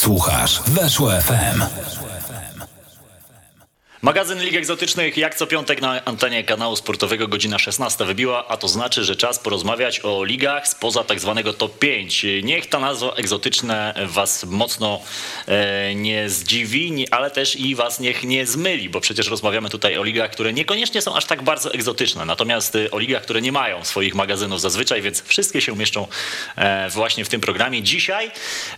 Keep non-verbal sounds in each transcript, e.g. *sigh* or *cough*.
Słuchasz Weszło FM. Magazyn Lig Egzotycznych jak co piątek na antenie kanału sportowego godzina 16 wybiła, a to znaczy, że czas porozmawiać o ligach spoza tak zwanego top 5. Niech ta nazwa egzotyczne was mocno e, nie zdziwi, ale też i was niech nie zmyli, bo przecież rozmawiamy tutaj o ligach, które niekoniecznie są aż tak bardzo egzotyczne, natomiast e, o ligach, które nie mają swoich magazynów zazwyczaj, więc wszystkie się umieszczą e, właśnie w tym programie. Dzisiaj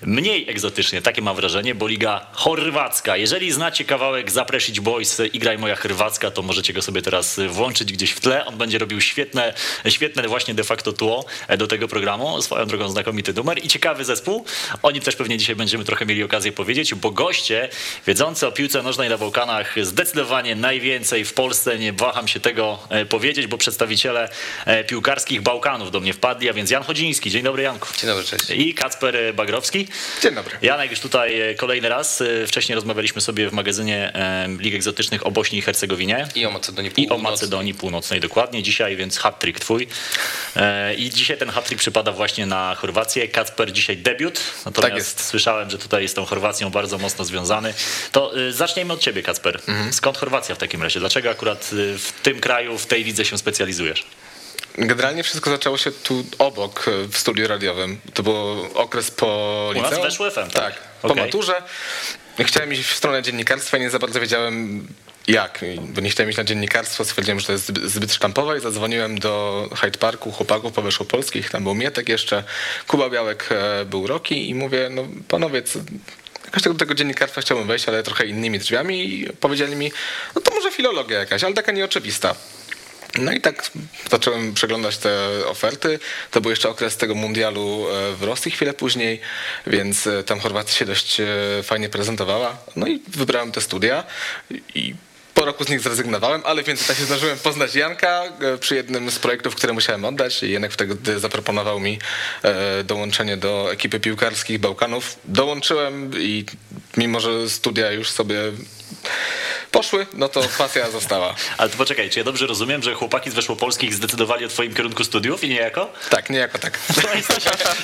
mniej egzotycznie, takie mam wrażenie, bo liga chorwacka. Jeżeli znacie kawałek Zapresić Boys i Graj Moja Chorwacka, to możecie go sobie teraz włączyć gdzieś w tle. On będzie robił świetne, świetne właśnie de facto tło do tego programu. Swoją drogą znakomity numer i ciekawy zespół. O nim też pewnie dzisiaj będziemy trochę mieli okazję powiedzieć, bo goście wiedzący o piłce nożnej na Bałkanach zdecydowanie najwięcej w Polsce. Nie waham się tego e, powiedzieć, bo przedstawiciele e, piłkarskich Bałkanów do mnie wpadli, a więc Jan Chodziński. Dzień dobry Janku. Dzień dobry, cześć. I Kacper Bagrowski. Dzień dobry. Janek już tutaj e, kolejny raz. Wcześniej rozmawialiśmy sobie w magazynie Lig Egzotycznych o Bośni i Hercegowinie. I o Macedonii Północnej. I o Macedonii Północnej, dokładnie. Dzisiaj więc hat-trick twój. I dzisiaj ten hat-trick przypada właśnie na Chorwację. Kacper dzisiaj debiut. Natomiast tak jest. słyszałem, że tutaj z tą Chorwacją bardzo mocno związany. To zacznijmy od ciebie, Kacper. Mhm. Skąd Chorwacja w takim razie? Dlaczego akurat w tym kraju, w tej lidze się specjalizujesz? Generalnie wszystko zaczęło się tu obok, w studiu radiowym. To był okres po liceum. U nas weszło FM, tak? Tak, po okay. maturze. Chciałem iść w stronę dziennikarstwa i nie za bardzo wiedziałem jak, bo nie chciałem iść na dziennikarstwo, stwierdziłem, że to jest zbyt sztampowe i zadzwoniłem do Hyde Parku chłopaków poweszłopolskich, tam był Mietek jeszcze, Kuba Białek był Roki i mówię, no panowie, co, jakoś do tego dziennikarstwa chciałbym wejść, ale trochę innymi drzwiami i powiedzieli mi, no to może filologia jakaś, ale taka nieoczywista. No i tak zacząłem przeglądać te oferty. To był jeszcze okres tego mundialu w Rosji chwilę później, więc tam Chorwacja się dość fajnie prezentowała. No i wybrałem te studia i po roku z nich zrezygnowałem, ale więc tak się zdążyłem poznać Janka przy jednym z projektów, które musiałem oddać. Janek wtedy zaproponował mi dołączenie do ekipy piłkarskich Bałkanów. Dołączyłem i mimo, że studia już sobie poszły, no to pasja została. *laughs* Ale to poczekaj, czy ja dobrze rozumiem, że chłopaki z Weszłopolskich zdecydowali o twoim kierunku studiów i niejako? Tak, niejako tak. *laughs*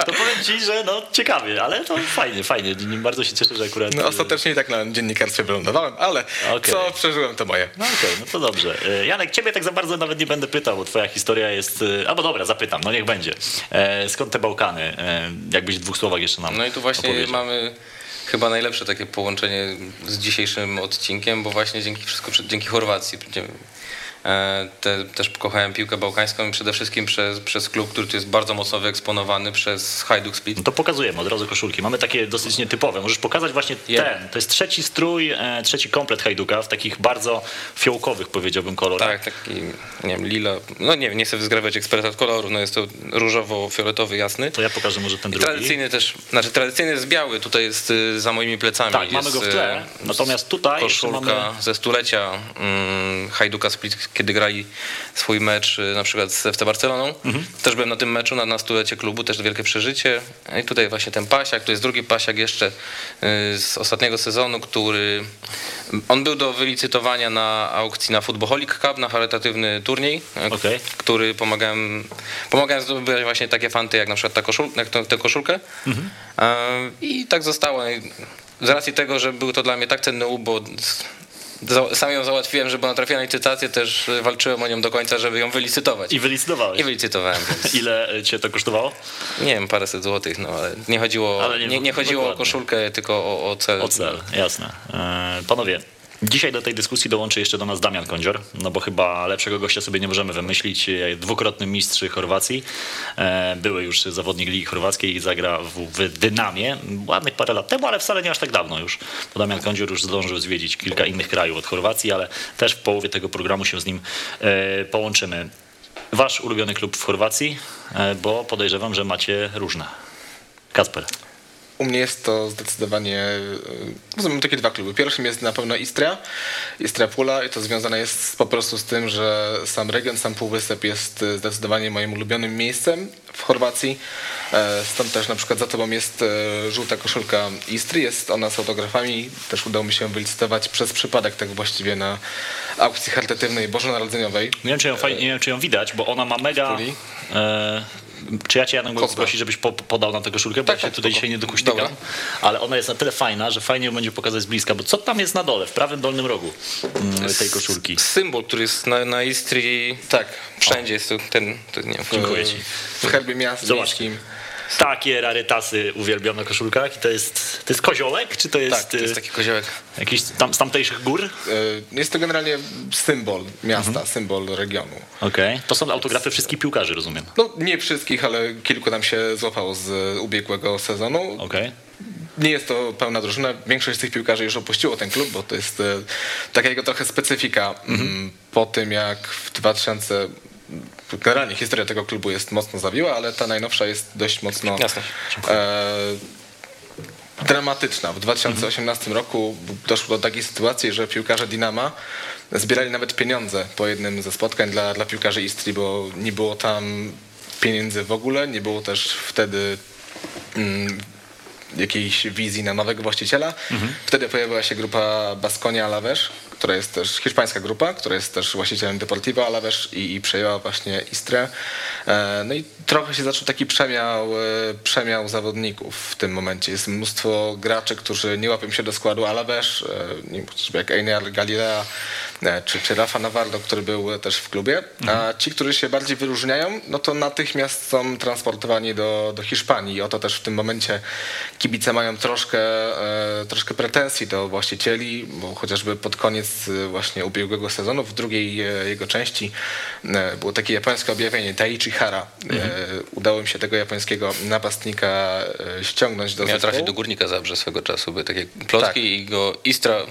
To powiem ci, że no ciekawie, ale to fajnie, fajnie. Bardzo się cieszę, że akurat... No ostatecznie i tak na dziennikarstwie wylądowałem, ale okay. co przeżyłem to moje. No okej, okay, no to dobrze. Janek, ciebie tak za bardzo nawet nie będę pytał, bo twoja historia jest... Albo dobra, zapytam, no niech będzie. Skąd te Bałkany? Jakbyś w dwóch słowach jeszcze nam No i tu właśnie mamy chyba najlepsze takie połączenie z dzisiejszym odcinkiem, bo właśnie dzięki wszystko dzięki Chorwacji. Te, też kochałem piłkę bałkańską i przede wszystkim przez, przez klub, który tu jest bardzo mocno wyeksponowany przez Hajduk Split. No to pokazujemy od razu koszulki. Mamy takie dosyć nietypowe. Możesz pokazać właśnie ten. To jest trzeci strój, e, trzeci komplet Hajduka w takich bardzo fiołkowych powiedziałbym kolorach. Tak, taki nie wiem, lila. No nie nie chcę zgrawać eksperta od koloru, no jest to różowo-fioletowy, jasny. To ja pokażę może ten drugi. Tradycyjny też, znaczy tradycyjny jest biały, tutaj jest y, za moimi plecami. Tak, mamy go w tle. Natomiast tutaj koszulka mamy... ze stulecia um, Hajduka Split kiedy grali swój mecz y, na przykład z FC Barceloną. Mhm. Też byłem na tym meczu, na, na stulecie klubu, też wielkie przeżycie. I tutaj właśnie ten pasiak, to jest drugi pasiak jeszcze y, z ostatniego sezonu, który on był do wylicytowania na aukcji na Footballholic Cup, na charytatywny turniej, okay. który pomagałem, pomagałem zdobywać właśnie takie fanty jak na przykład ta koszul, jak tę koszulkę. Mhm. I tak zostało. Z racji tego, że był to dla mnie tak cenny bo sam ją załatwiłem, żeby ona trafiła na licytację, też walczyłem o nią do końca, żeby ją wylicytować. I wylicytowałeś? I wylicytowałem. Więc... *laughs* Ile cię to kosztowało? Nie wiem, paręset złotych, no ale nie chodziło, ale nie, nie, nie chodziło o koszulkę, tylko o, o cel. O cel, jasne. E, panowie, Dzisiaj do tej dyskusji dołączy jeszcze do nas Damian Kądzior, no bo chyba lepszego gościa sobie nie możemy wymyślić. Dwukrotny mistrz Chorwacji, e, były już zawodnik Ligi Chorwackiej i zagra w, Dynamie ładnych parę lat temu, ale wcale nie aż tak dawno już. Bo Damian Kądzior już zdążył zwiedzić kilka innych krajów od Chorwacji, ale też w połowie tego programu się z nim e, połączymy. Wasz ulubiony klub w Chorwacji, e, bo podejrzewam, że macie różne. Kasper. U mnie jest to zdecydowanie, rozumiem takie dwa kluby. Pierwszym jest na pewno Istria, Istria Pula i to związane jest po prostu z tym, że sam region, sam Półwysep jest zdecydowanie moim ulubionym miejscem w Chorwacji. Stąd też na przykład za tobą jest żółta koszulka Istry, jest ona z autografami. Też udało mi się wylicytować przez przypadek tak właściwie na aukcji charytatywnej bożonarodzeniowej. Nie wiem, czy ją, fajnie, nie wiem, czy ją widać, bo ona ma mega... E, Czy ja cię Janek mogę prosić, żebyś po, podał nam tę koszulkę, bo Tak, ja się tak, tutaj spoko. dzisiaj nie dokuśtykam, ale ona jest na tyle fajna, że fajnie ją będzie pokazać z bliska, bo co tam jest na dole, w prawym dolnym rogu mm, tej koszulki? Symbol, który jest na, na Istrii, Tak. wszędzie jest to ten, to nie wiem, Dziękuję ci. W herbie miast Zobacz. Takie rarytasy uwielbiam na koszulkach i to jest, to jest koziołek, czy to jest, Tak, to jest y, taki koziołek. jakiś tam, z tamtejszych gór? E, Jest to generalnie symbol miasta, Mhm. symbol regionu. Okej, to są autografy wszystkich piłkarzy, rozumiem. No nie wszystkich, ale kilku nam się złapało z ubiegłego sezonu. Okej. Nie jest to pełna drużyna. Większość z tych piłkarzy już opuściło ten klub, bo to jest e, taka jego trochę specyfika. Mm, Po tym jak w 2000 generalnie historia tego klubu jest mocno zawiła, ale ta najnowsza jest dość mocno Jasne. e, dramatyczna. W 2018 roku doszło do takiej sytuacji, że piłkarze Dinama zbierali nawet pieniądze po jednym ze spotkań dla, dla piłkarzy Istrii, bo nie było tam pieniędzy w ogóle, nie było też wtedy mm, jakiejś wizji na nowego właściciela. Wtedy pojawiła się grupa Baskonia Alavés, która jest też hiszpańska grupa, która jest też właścicielem Deportivo Alavés i, i przejęła właśnie Istrę. E, No i trochę się zaczął taki przemiał, e, przemiał zawodników w tym momencie. Jest mnóstwo graczy, którzy nie łapią się do składu Alavés, e, jak Einar Galilea czy, czy Rafa Navarro, który był też w klubie. A ci, którzy się bardziej wyróżniają, no to natychmiast są transportowani do, do Hiszpanii. I oto też w tym momencie kibice mają troszkę, troszkę pretensji do właścicieli, bo chociażby pod koniec e, właśnie ubiegłego sezonu, w drugiej e, jego części e, było takie japońskie objawienie Taichi Hara. E, Udało mi się tego japońskiego napastnika ściągnąć do Miał zespołu. trafić do Górnika Zabrze swego czasu, były takie plotki Tak. i go Istra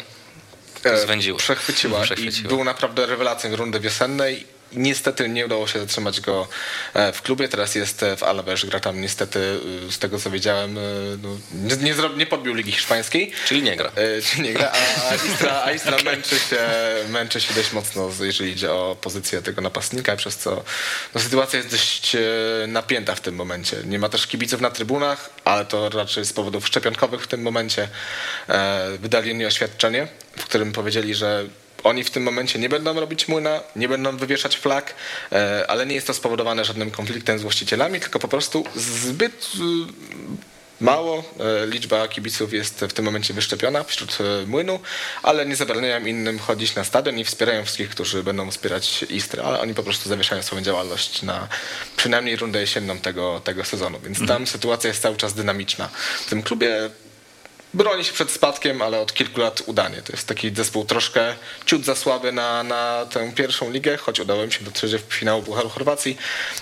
zwędziło. Przechwyciła. Przechwyciła. I był naprawdę rewelacją rundy wiosennej. Niestety nie udało się zatrzymać go e, w klubie. Teraz jest e, w Alaves, gra tam niestety, e, z tego co wiedziałem, no, nie, nie, nie podbił Ligi Hiszpańskiej. Czyli nie gra. E, Czy nie gra, a, a Istra, a Istra *laughs* męczy, się, męczy się dość mocno, jeżeli idzie o pozycję tego napastnika, przez co no, sytuacja jest dość napięta w tym momencie. Nie ma też kibiców na trybunach, ale to raczej z powodów szczepionkowych w tym momencie. E, Wydali oni oświadczenie, w którym powiedzieli, że oni w tym momencie nie będą robić młyna, nie będą wywieszać flag, e, ale nie jest to spowodowane żadnym konfliktem z właścicielami, tylko po prostu zbyt e, mało e, liczba kibiców jest w tym momencie wyszczepiona wśród młynu, ale nie zabraniają innym chodzić na stadion i wspierają wszystkich, którzy będą wspierać Istrę, ale oni po prostu zawieszają swoją działalność na przynajmniej rundę jesienną tego, tego sezonu, więc tam sytuacja jest cały czas dynamiczna. W tym klubie broni się przed spadkiem, ale od kilku lat udanie. To jest taki zespół troszkę ciut za słaby na, na tę pierwszą ligę, choć udało im się dotrzeć do finału Pucharu Chorwacji,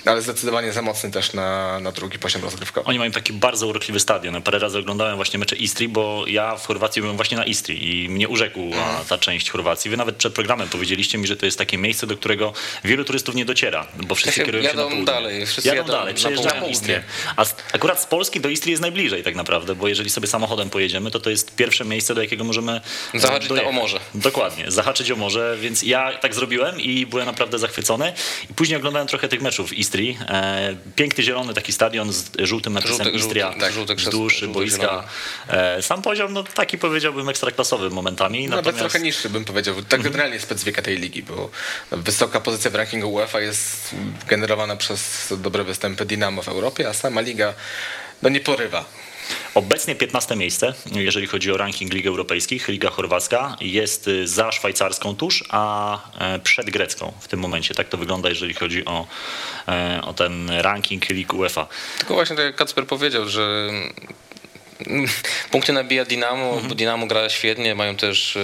ale zdecydowanie za mocny też na, na drugi poziom rozgrywkowy. Oni mają taki bardzo urokliwy stadion. Parę razy oglądałem właśnie mecze Istrii, bo ja w Chorwacji byłem właśnie na Istrii i mnie urzekła ta część Chorwacji. Wy nawet przed programem powiedzieliście mi, że to jest takie miejsce, do którego wielu turystów nie dociera, bo wszyscy się kierują się na południe. dalej, wszyscy jadą jadą dalej, przejeżdżają. Istrię. A akurat z Polski do Istrii jest najbliżej tak naprawdę, bo jeżeli sobie samochodem pojedziemy, to to jest pierwsze miejsce, do jakiego możemy e, Zahaczyć dojechać. o morze. Dokładnie, zahaczyć o morze, więc ja tak zrobiłem i byłem naprawdę zachwycony. I później oglądałem trochę tych meczów Istrii. E, piękny zielony taki stadion z żółtym napisem Żółte- Istria tak, żółte krzesło, wzdłuż żółte boiska. E, sam poziom, no taki powiedziałbym ekstraklasowy momentami. Nawet Natomiast trochę niższy bym powiedział. Tak generalnie specyfika tej ligi, bo wysoka pozycja w rankingu UEFA jest generowana przez dobre występy Dinamo w Europie, a sama liga no nie porywa. Obecnie 15 miejsce, jeżeli chodzi o ranking Lig Europejskich, Liga Chorwacka jest y, za szwajcarską tuż, a e, przed grecką w tym momencie. Tak to wygląda, jeżeli chodzi o, e, o ten ranking Lig UEFA. Tylko właśnie tak jak Kacper powiedział, że *laughs* punkty nabija Dinamo, bo Dinamo gra świetnie, mają też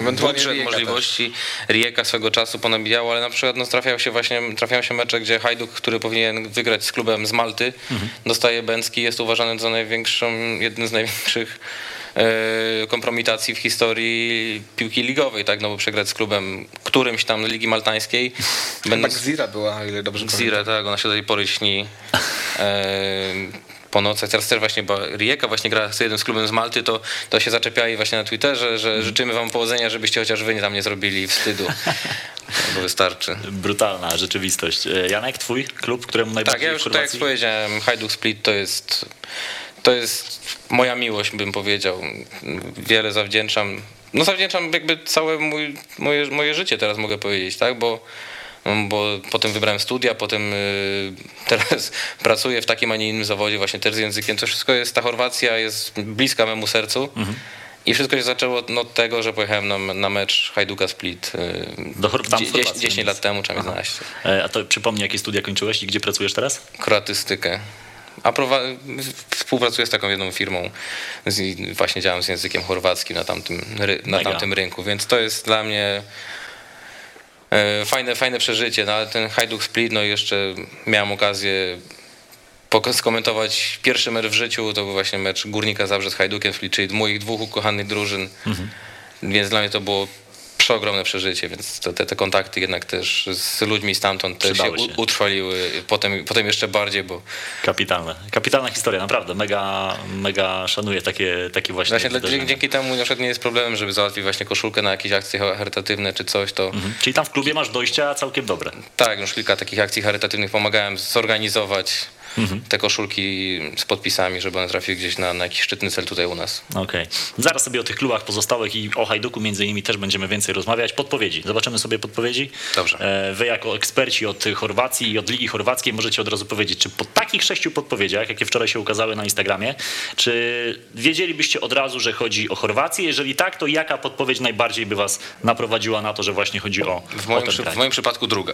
yy, budżet, możliwości. Rijeka swego czasu ponabijało, ale na przykład no, trafiają się właśnie trafiają się mecze, gdzie Hajduk, który powinien wygrać z klubem z Malty, dostaje Bęcki, jest uważany za największą, jednym z największych e, kompromitacji w historii piłki ligowej, tak, no bo przegrać z klubem którymś tam Ligi Maltańskiej, *laughs* Chyba będąc Gzira była, ile dobrze pamiętam. Zira, tak, ona się do tej pory śni e, po nocach. Teraz też właśnie bo Rijeka właśnie gra z jednym z klubem z Malty, to, to się zaczepiali właśnie na Twitterze, że życzymy wam powodzenia, żebyście chociaż wy nie tam nie zrobili wstydu. *laughs* Bo wystarczy. Brutalna rzeczywistość. E, Janek, twój klub, któremu Tak, najbardziej ja już tak jak powiedziałem, Hajduk Split to jest to jest moja miłość, bym powiedział. Wiele zawdzięczam. No zawdzięczam jakby całe mój, moje, moje życie teraz mogę powiedzieć, tak? Bo bo potem wybrałem studia, potem y, *laughs* teraz pracuję w takim, a nie innym zawodzie właśnie też z językiem. To wszystko jest, ta Chorwacja jest bliska memu sercu. I wszystko się zaczęło no, od tego, że pojechałem na, na mecz Hajduka Split y, Do tam w 10, Chorwacji, 10 więc- lat temu, czy tam 11. E, A to przypomnij, jakie studia kończyłeś i gdzie pracujesz teraz? Kroatystykę. A współpracuję z taką jedną firmą, z, właśnie działam z językiem chorwackim na tamtym, na Mega. tamtym rynku, więc to jest dla mnie fajne, fajne przeżycie. No, ale ten Hajduk Split, no i jeszcze miałem okazję skomentować pierwszy mecz w życiu, to był właśnie mecz Górnika Zabrze z Hajdukiem Split, czyli moich dwóch ukochanych drużyn, więc dla mnie to było przeogromne przeżycie, więc te, te kontakty jednak też z ludźmi stamtąd też się, się. utrwaliły, potem, potem jeszcze bardziej, bo Kapitalne. Kapitalna historia, naprawdę. Mega, mega szanuję takie, takie właśnie właśnie dla, dzięki, dzięki temu na przykład nie jest problemem, żeby załatwić właśnie koszulkę na jakieś akcje charytatywne czy coś, to Mhm. Czyli tam w klubie masz dojścia całkiem dobre. tak, już kilka takich akcji charytatywnych pomagałem zorganizować te koszulki z podpisami, żeby one trafiły gdzieś na, na jakiś szczytny cel tutaj u nas. Okej. Zaraz sobie o tych klubach pozostałych i o Hajduku między innymi też będziemy więcej rozmawiać. Podpowiedzi. Zobaczymy sobie podpowiedzi. Dobrze. E, Wy jako eksperci od Chorwacji i od Ligi Chorwackiej możecie od razu powiedzieć, czy po takich sześciu podpowiedziach, jakie wczoraj się ukazały na Instagramie, czy wiedzielibyście od razu, że chodzi o Chorwację? Jeżeli tak, to jaka podpowiedź najbardziej by was naprowadziła na to, że właśnie chodzi o, W o moim, ten przy, kraj? w moim przypadku druga.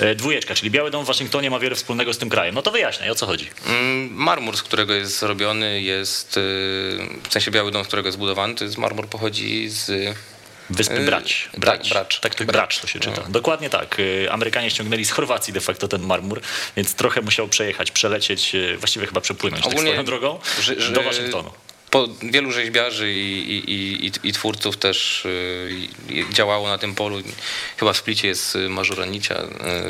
E, Dwójeczka, czyli Biały Dom w Waszyngtonie ma wiele wspólnego z tym krajem. No to wyjaśniaj, o co chodzi? Mm, Marmur, z którego jest zrobiony, jest y, w sensie biały dom, z którego jest zbudowany, to jest marmur pochodzi z Wyspy Yy, Brać. tak, Brać. Bracz. Tak, to Bracz. Bracz to się czyta. Dokładnie tak. Amerykanie ściągnęli z Chorwacji de facto ten marmur, więc trochę musiał przejechać, przelecieć, właściwie chyba przepłynąć tak swoją drogą że- że- do Waszyngtonu. Po wielu rzeźbiarzy i, i, i, i, twórców też y, działało na tym polu. Chyba w Splicie jest y, Mażuranicia,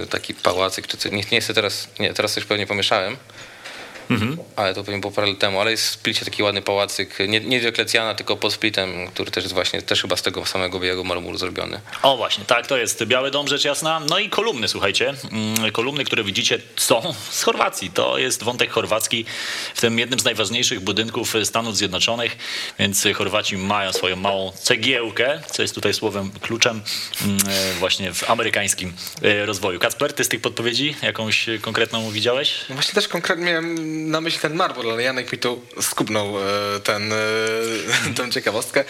y, taki pałacyk, czy. Nie, nie chcę teraz, nie, teraz coś pewnie pomieszałem. Mhm. Ale to pewnie było parę lat temu, ale jest w Splicie taki ładny pałacyk, nie, nie Dioklecjana, tylko pod Splitem, który też jest właśnie, też chyba z tego samego białego marmuru zrobiony. O właśnie, tak, to jest Biały Dom, rzecz jasna. No i kolumny, słuchajcie. Mm, Kolumny, które widzicie, są z Chorwacji. To jest wątek chorwacki w tym jednym z najważniejszych budynków Stanów Zjednoczonych, więc Chorwaci mają swoją małą cegiełkę, co jest tutaj słowem kluczem mm, e, właśnie w amerykańskim e, rozwoju. Kacper, ty z tych podpowiedzi jakąś konkretną widziałeś? No Właśnie też konkretnie miałem na myśli ten marmur, ale Janek mi tu skubnął e, ten, e, tę ciekawostkę.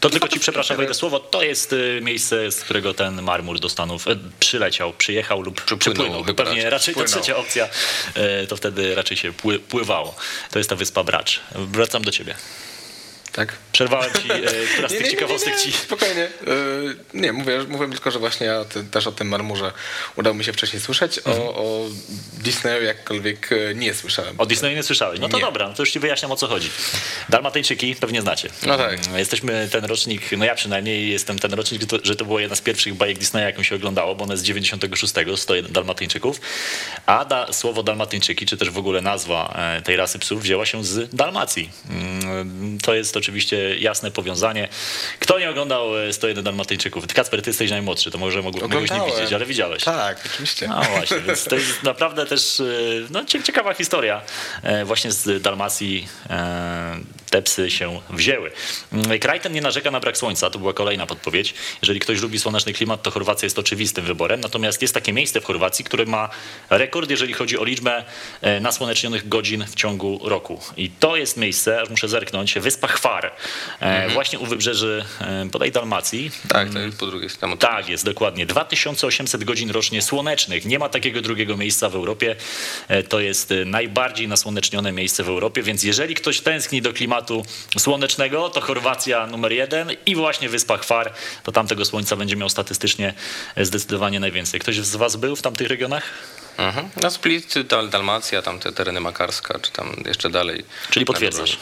To tylko ci przepraszam, wejdę słowo. To jest y, miejsce, z którego ten marmur do Stanów e, przyleciał, przyjechał lub Przypłynął, przypłynął. chyba Pewnie raczej. to trzecia opcja, e, to wtedy raczej się pły, pływało. To jest ta wyspa Bracz. Wracam do ciebie. Tak? Przerwałem ci, e, która z tych ciekawostek ci... Spokojnie. E, Nie, mówię, mówię tylko, że właśnie ja też o tym marmurze udało mi się wcześniej słyszeć. O, o Disneyu jakkolwiek e, nie słyszałem. O Disneyu nie słyszałeś. No to Nie. dobra, no to już ci wyjaśniam o co chodzi. Dalmatyńczyki pewnie znacie. No tak. Mm, Jesteśmy ten rocznik, no ja przynajmniej jestem ten rocznik, to- że to była jedna z pierwszych bajek Disneya, jaką się oglądało, bo ona jest z 96, 101 Dalmatyńczyków. A da, słowo Dalmatyńczyki, czy też w ogóle nazwa e, tej rasy psów wzięła się z Dalmacji. Mm, To jest oczywiście jasne powiązanie. Kto nie oglądał e, 101 Dalmatyńczyków? Ty, Kacper, ty jesteś najmłodszy, to może mogł- mogłeś nie widzieć, ale widziałeś. Tak, oczywiście. No właśnie, więc to jest naprawdę też e, no, cie- ciekawa historia. E, Właśnie z Dalmacji e, te psy się wzięły. Mm, Kraj ten nie narzeka na brak słońca, to była kolejna podpowiedź. Jeżeli ktoś lubi słoneczny klimat, to Chorwacja jest oczywistym wyborem. Natomiast jest takie miejsce w Chorwacji, które ma rekord, jeżeli chodzi o liczbę e, nasłonecznionych godzin w ciągu roku. I to jest miejsce, aż muszę zerknąć, wyspa Chwar. E, Właśnie u wybrzeży e, bodaj Dalmacji. Tak, to jest po drugiej stronie. Tak, jest dokładnie. 2800 godzin rocznie słonecznych. Nie ma takiego drugiego miejsca w Europie. E, To jest e, najbardziej nasłonecznione miejsce w Europie, więc jeżeli ktoś tęskni do klimatu słonecznego, to Chorwacja numer jeden i właśnie Wyspa Chwar, to tam tego słońca będzie miał statystycznie e, zdecydowanie najwięcej. Ktoś z was był w tamtych regionach? Mhm. No Split, Dal, Dalmacja, tam te tereny Makarska, czy tam jeszcze dalej. Czyli potwierdzasz.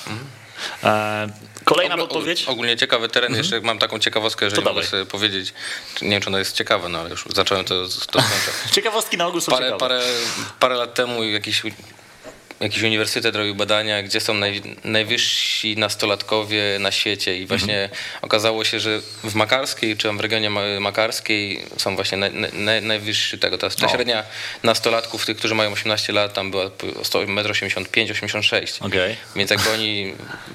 E, Kolejna Ogl- podpowiedź? Ogólnie ciekawe tereny. Jeszcze mam taką ciekawostkę, jeżeli To mogę sobie powiedzieć. Nie wiem, czy ona jest ciekawa, no ale już zacząłem to, to. *laughs* Ciekawostki na ogół są Parę, ciekawe. parę, parę lat temu jakiś jakiś uniwersytet robił badania, gdzie są naj, najwyżsi nastolatkowie na świecie i właśnie mhm. okazało się, że w Makarskiej, czy w regionie Makarskiej są właśnie naj, naj, najwyższy tego. Ta, ta średnia nastolatków, tych, którzy mają 18 lat, tam była 1,85 86 okay. Więc jak oni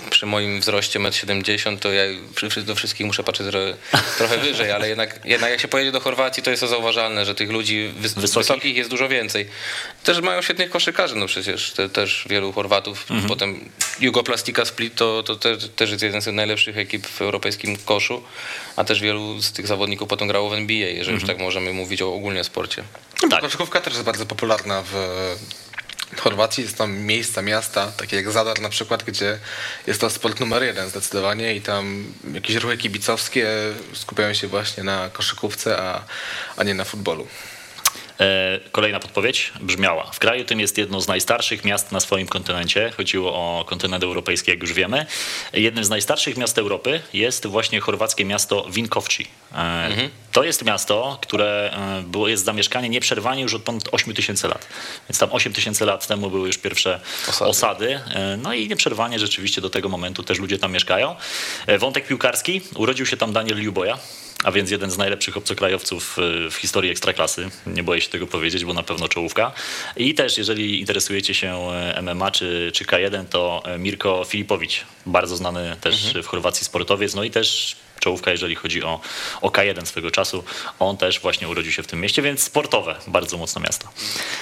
przy moim wzroście 1,70 m, to ja do wszystkich muszę patrzeć trochę wyżej, ale jednak, jednak jak się pojedzie do Chorwacji, to jest to zauważalne, że tych ludzi wys wysokich? wysokich jest dużo więcej. Też mają świetnych koszykarzy, no przecież te, też wielu Chorwatów. Mhm. Potem Jugoplastika Split to, to te, też jest jeden z najlepszych ekip w europejskim koszu, a też wielu z tych zawodników potem grało w NBA, jeżeli mhm. już tak możemy mówić o ogólnie sporcie. No tak. Koszykówka też jest bardzo popularna w w Chorwacji jest tam miejsca, miasta, takie jak Zadar na przykład, gdzie jest to sport numer jeden zdecydowanie i tam jakieś ruchy kibicowskie skupiają się właśnie na koszykówce, a, a nie na futbolu. E, kolejna podpowiedź brzmiała. W kraju tym jest jedno z najstarszych miast na swoim kontynencie. Chodziło o kontynent europejski, jak już wiemy. Jednym z najstarszych miast Europy jest właśnie chorwackie miasto Winkowci. E, mhm. To jest miasto, które e, było, jest zamieszkanie nieprzerwanie już od ponad 8 tysięcy lat. Więc tam 8 tysięcy lat temu były już pierwsze osady. osady. No i nieprzerwanie rzeczywiście do tego momentu też ludzie tam mieszkają. Wątek piłkarski. Urodził się tam Daniel Liuboja a więc jeden z najlepszych obcokrajowców e, w historii Ekstraklasy. Nie boję się tego powiedzieć, bo na pewno czołówka. I też, jeżeli interesujecie się e, MMA czy, czy K1, to e, Mirko Filipowicz, bardzo znany też mhm. w Chorwacji sportowiec, no i też czołówka, jeżeli chodzi o, o K1 swego czasu. On też właśnie urodził się w tym mieście, więc sportowe, bardzo mocno miasto.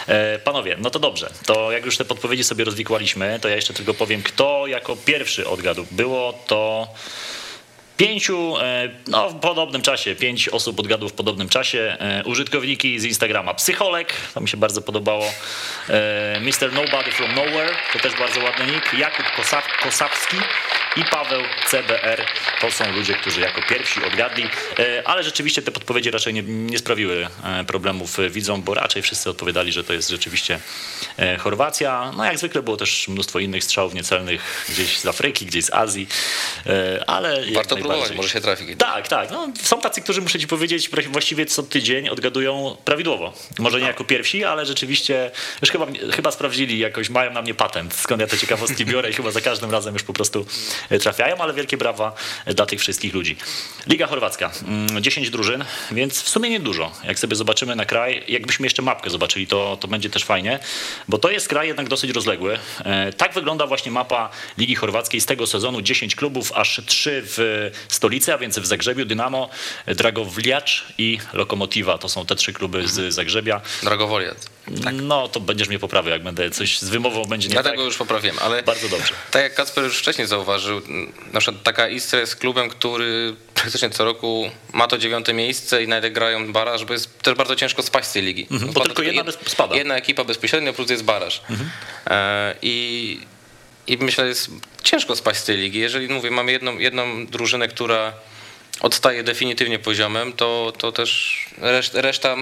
E, panowie, no to dobrze. To jak już te podpowiedzi sobie rozwikłaliśmy, to ja jeszcze tylko powiem, kto jako pierwszy odgadł. Było to pięciu, e, no w podobnym czasie, pięć osób odgadło w podobnym czasie, e, użytkowniki z Instagrama. Psycholek, to mi się bardzo podobało, e, Mr. Nobody from Nowhere, to też bardzo ładny nick, Jakub Kosawski i Paweł CBR, to są ludzie, którzy jako pierwsi odgadli, ale rzeczywiście te podpowiedzi raczej nie, nie sprawiły problemów widzom, bo raczej wszyscy odpowiadali, że to jest rzeczywiście Chorwacja, no jak zwykle było też mnóstwo innych strzałów niecelnych gdzieś z Afryki, gdzieś z Azji, ale Warto próbować, może się trafi. Tak, tak. No, są tacy, którzy muszę ci powiedzieć, właściwie co tydzień odgadują prawidłowo. Może nie jako pierwsi, ale rzeczywiście już chyba, chyba sprawdzili jakoś, mają na mnie patent, skąd ja te ciekawostki biorę i chyba za każdym razem już po prostu e, trafiają, ale wielkie brawa dla tych wszystkich ludzi. Liga Chorwacka, 10 mm, drużyn, więc w sumie niedużo. Jak sobie zobaczymy na kraj, jakbyśmy jeszcze mapkę zobaczyli, to, to będzie też fajnie, bo to jest kraj jednak dosyć rozległy. E, tak wygląda właśnie mapa Ligi Chorwackiej z tego sezonu. 10 klubów, aż 3 w stolicy, a więc w Zagrzebiu Dynamo, Dragowliacz i Lokomotiva. To są te trzy kluby z Zagrzebia. Dragowoliac. Tak. No to będziesz mnie poprawił, jak będę coś z wymową będzie nie Dlatego tak. już poprawiłem, ale bardzo dobrze. Tak jak Kacper już wcześniej zauważył, na przykład taka Istra jest klubem, który praktycznie co roku ma to dziewiąte miejsce i nawet grają baraż, bo jest też bardzo ciężko spaść z tej ligi. Mhm, bo tylko jedna spada. Jedna ekipa bezpośrednio plus jest baraż. Mhm. E, I i myślę, że jest ciężko spaść z tej ligi. Jeżeli mówię, mamy jedną, jedną drużynę, która odstaje definitywnie poziomem, to, to też reszta, reszta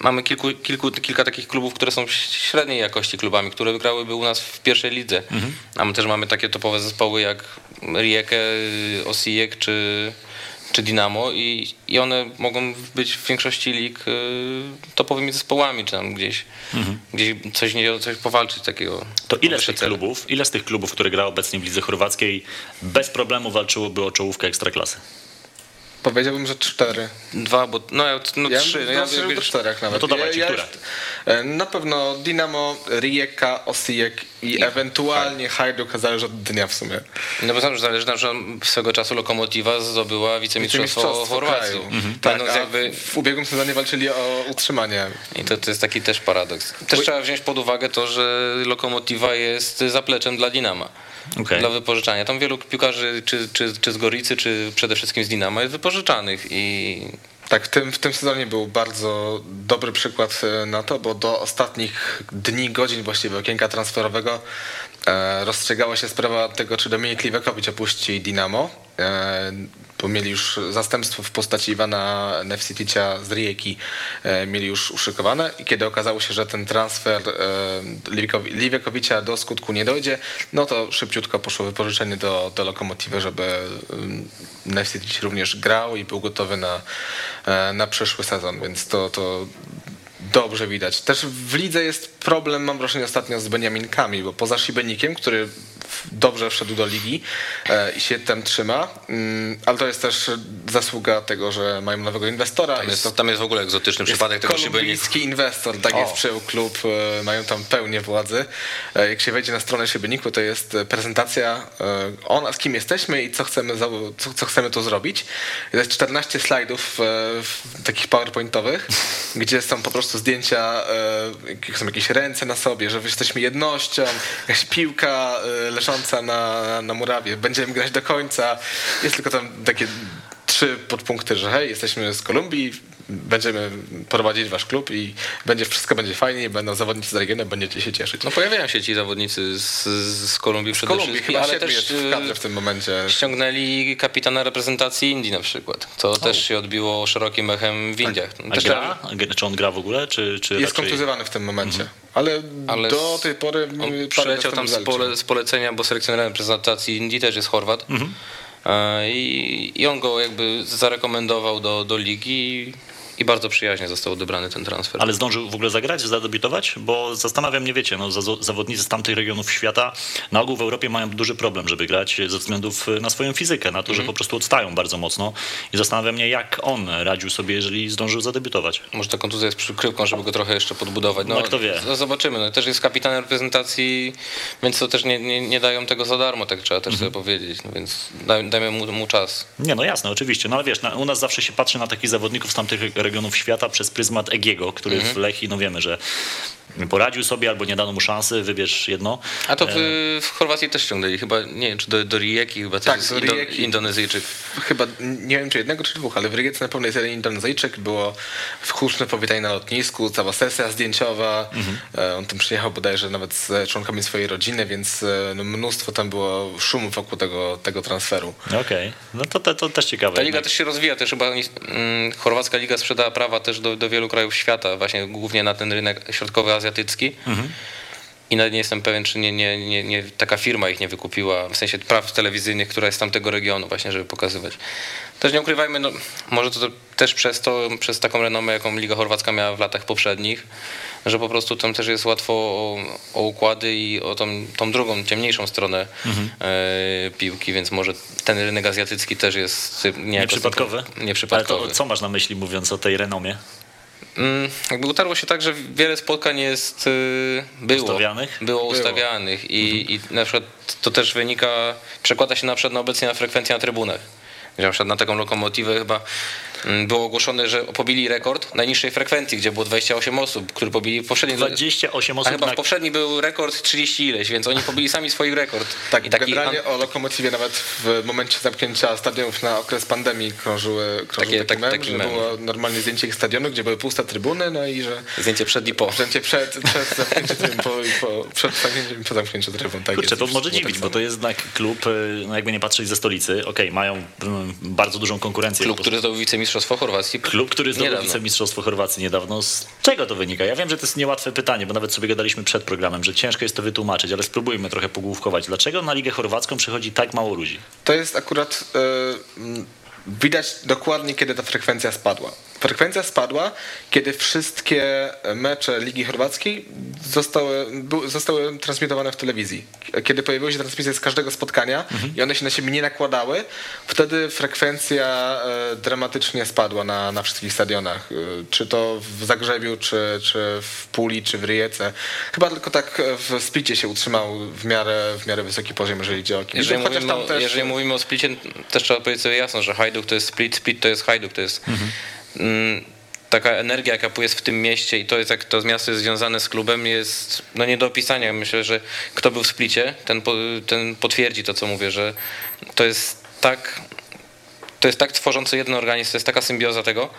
mamy kilku, kilku, kilka takich klubów, które są średniej jakości klubami, które grałyby u nas w pierwszej lidze. Mhm. A my też mamy takie topowe zespoły jak Rijeke, Osijek czy, czy Dinamo i, i one mogą być w większości lig y, topowymi zespołami, czy tam gdzieś, mhm. gdzieś coś, nie, coś powalczyć takiego. To ile z tych klubów, ile z tych klubów, które gra obecnie w lidze chorwackiej bez problemu walczyłoby o czołówkę ekstraklasy? Powiedziałbym, że cztery. Dwa, bo no, no ja trzy. No, ja bym do czterech nawet. No to dawajcie, ja, ja e, Na pewno Dinamo, Rijeka, Osijek i, ewentualnie Hajduk, zależy od dnia w sumie. No bo że zależy, na przykład swego czasu Lokomotiva zdobyła wicemistrzostwo Chorwacji. Mhm. Tak, jakby... w ubiegłym sezonie walczyli o utrzymanie. I to, to jest taki też paradoks. Też trzeba wziąć pod uwagę to, że Lokomotiva jest zapleczem dla Dinama okay. dla wypożyczania. Tam wielu piłkarzy, czy, czy, czy z Goricy, czy przede wszystkim z Dinamo jest wypożyczanych i tak, w tym, w tym sezonie był bardzo dobry przykład e, na to, bo do ostatnich dni, godzin właściwie okienka transferowego e, rozstrzegała się sprawa tego, czy Dominik Liwekowicz opuści Dinamo. E, bo mieli już zastępstwo w postaci Iwana Nefsiticia z Rijeki e, mieli już uszykowane. I kiedy okazało się, że ten transfer e, Liwekowicza do skutku nie dojdzie, no to szybciutko poszło wypożyczenie do, do Lokomotywy, żeby Nefsitic również grał i był gotowy na, na przyszły sezon, więc to, to dobrze widać. Też w lidze jest problem, mam wrażenie, ostatnio z Beniaminkami, bo poza Szibenikiem, który dobrze wszedł do ligi e, i się tam trzyma, mm, ale to jest też zasługa tego, że mają nowego inwestora. Tam jest, tam jest w ogóle egzotyczny przypadek tego Szybenik. Kolumbijski inwestor, tak O. jest przyjął klub, e, mają tam pełnię władzy. E, Jak się wejdzie na stronę Szybyniku, to jest prezentacja o nas, kim jesteśmy i co chcemy, co, co chcemy tu zrobić. To jest 14 slajdów takich powerpointowych, gdzie są po prostu zdjęcia, e, jakie są jakieś ręce na sobie, że jesteśmy jednością, jakaś piłka e, leżąca na, na murawie, będziemy grać do końca. Jest tylko tam takie trzy podpunkty, że hej, jesteśmy z Kolumbii, będziemy prowadzić wasz klub i będzie wszystko będzie fajnie, i będą zawodnicy z regionu, będziecie się cieszyć. No pojawiają się ci zawodnicy z, z Kolumbii z przede Kolumbii wszystkim, chyba ale też jest w kadrze w y, tym momencie. ściągnęli kapitana reprezentacji Indii na przykład. To też się odbiło szerokim echem w Indiach. A Też gra? Czy on gra w ogóle, czy, czy Jest raczej... kontuzjowany w tym momencie, ale, Ale do tej pory On przyleciał tam z, pole, z polecenia, bo selekcjonerem reprezentacji Indii też jest Chorwat. E, I, I on go jakby zarekomendował do, do ligi i, bardzo przyjaźnie został odebrany ten transfer. Ale zdążył w ogóle zagrać, zadebiutować? Bo zastanawiam mnie, wiecie, no, za- zawodnicy z tamtych regionów świata na ogół w Europie mają duży problem, żeby grać ze względów y, na swoją fizykę, na to, że po prostu odstają bardzo mocno. I zastanawiam mnie, jak on radził sobie, jeżeli zdążył zadebiutować. Może ta kontuzja jest przykrywką, żeby go trochę jeszcze podbudować. No, kto wie. z- Zobaczymy. No, też jest kapitanem reprezentacji, więc to też nie, nie, nie dają tego za darmo, tak trzeba też Mhm. sobie powiedzieć. No, więc daj, dajmy mu, mu czas. Nie, no jasne, oczywiście. No ale wiesz, na, u nas zawsze się patrzy na takich zawodników z tamtych regionów świata przez pryzmat Egiego, który w Lechii, no wiemy, że poradził sobie albo nie dano mu szansy, wybierz jedno. A to w, w Chorwacji też ściągnęli chyba, nie wiem, czy do, do Rijeki chyba Tak, jest do Indo, Rijeki. Indonezyjczyk. Chyba, nie wiem czy jednego czy dwóch, ale w Rygiece na pewno jest jeden Indonezyjczyk, było w huczne powitanie na lotnisku, cała sesja zdjęciowa, E, on tam przyjechał bodajże nawet z członkami swojej rodziny, więc e, no, mnóstwo tam było szumu wokół tego, tego transferu. Okej, no to, to, to też ciekawe. Ta liga też się rozwija, też chyba mm, chorwacka liga sprzedała prawa też do, do wielu krajów świata, właśnie głównie na ten rynek środkowy azjatycki. I nawet nie jestem pewien, czy nie, nie, nie, nie, taka firma ich nie wykupiła, w sensie praw telewizyjnych, która jest z tamtego regionu właśnie, żeby pokazywać. Też nie ukrywajmy, no, może to też przez to, przez taką renomę, jaką Liga Chorwacka miała w latach poprzednich, że po prostu tam też jest łatwo o, o układy i o tą, tą drugą, ciemniejszą stronę e, piłki, więc może ten rynek azjatycki też jest Nieprzypadkowy? Nieprzypadkowy. Ale to, co masz na myśli mówiąc o tej renomie? Mm, jakby utarło się tak, że wiele spotkań jest y, było, Ustawianych? było ustawianych i, i na przykład to też wynika, przekłada się na przykład na obecnie na frekwencję na trybunach. Gdzie na przykład na taką lokomotywę chyba było ogłoszone, że pobili rekord najniższej frekwencji, gdzie było 28 osób, które pobili w poprzedniej 28 A osób chyba na... w poprzedni był rekord 30 ileś, więc oni pobili sami swój rekord. Tak, I taki generalnie an- o Lokomotywie nawet w momencie zamknięcia stadionów na okres pandemii krążyły, krążył Takie- taki tak- mem, taki że mem. było normalnie zdjęcie ich stadionu, gdzie były puste trybuny, no i że zdjęcie przed i po. zdjęcie przed, przed zamknięciem trybun, po, i po, przed zamknięciem po zamknięciu trybun. Tak Kurczę, to może wszystko dziwić, tak bo to jest jednak klub, y, no jakby nie patrzeć ze stolicy. Okej, mają mm, bardzo dużą konkurencję. Klub, który zdobył wicemistrzostwo Chorwacji. Klub, który zdobył wicemistrzostwo Chorwacji niedawno. Z czego to wynika? Ja wiem, że to jest niełatwe pytanie, bo nawet sobie gadaliśmy przed programem, że ciężko jest to wytłumaczyć, ale spróbujmy trochę pogłówkować. Dlaczego na Ligę Chorwacką przychodzi tak mało ludzi? To jest akurat mm, widać dokładnie, kiedy ta frekwencja spadła. Frekwencja spadła, kiedy wszystkie mecze Ligi Chorwackiej zostały, zostały transmitowane w telewizji. Kiedy pojawiły się transmisje z każdego spotkania i one się na siebie nie nakładały, wtedy frekwencja e, dramatycznie spadła na, na wszystkich stadionach. E, Czy to w Zagrzebiu, czy, czy w Puli, czy w Ryjece. Chyba tylko tak w Splicie się utrzymał w miarę, w miarę wysoki poziom, jeżeli idzie o kibiców. Jeżeli, mówimy, też... jeżeli mówimy o splicie, też trzeba powiedzieć sobie jasno, że Hajduk to jest split, split to jest Hajduk, to jest mm, taka energia, jaka jest w tym mieście i to jest jak to miasto jest związane z klubem jest no nie do opisania. Myślę, że kto był w splicie, ten, po- ten potwierdzi to, co mówię, że to jest tak to jest tak tworzący jeden organizm, to jest taka symbioza tego.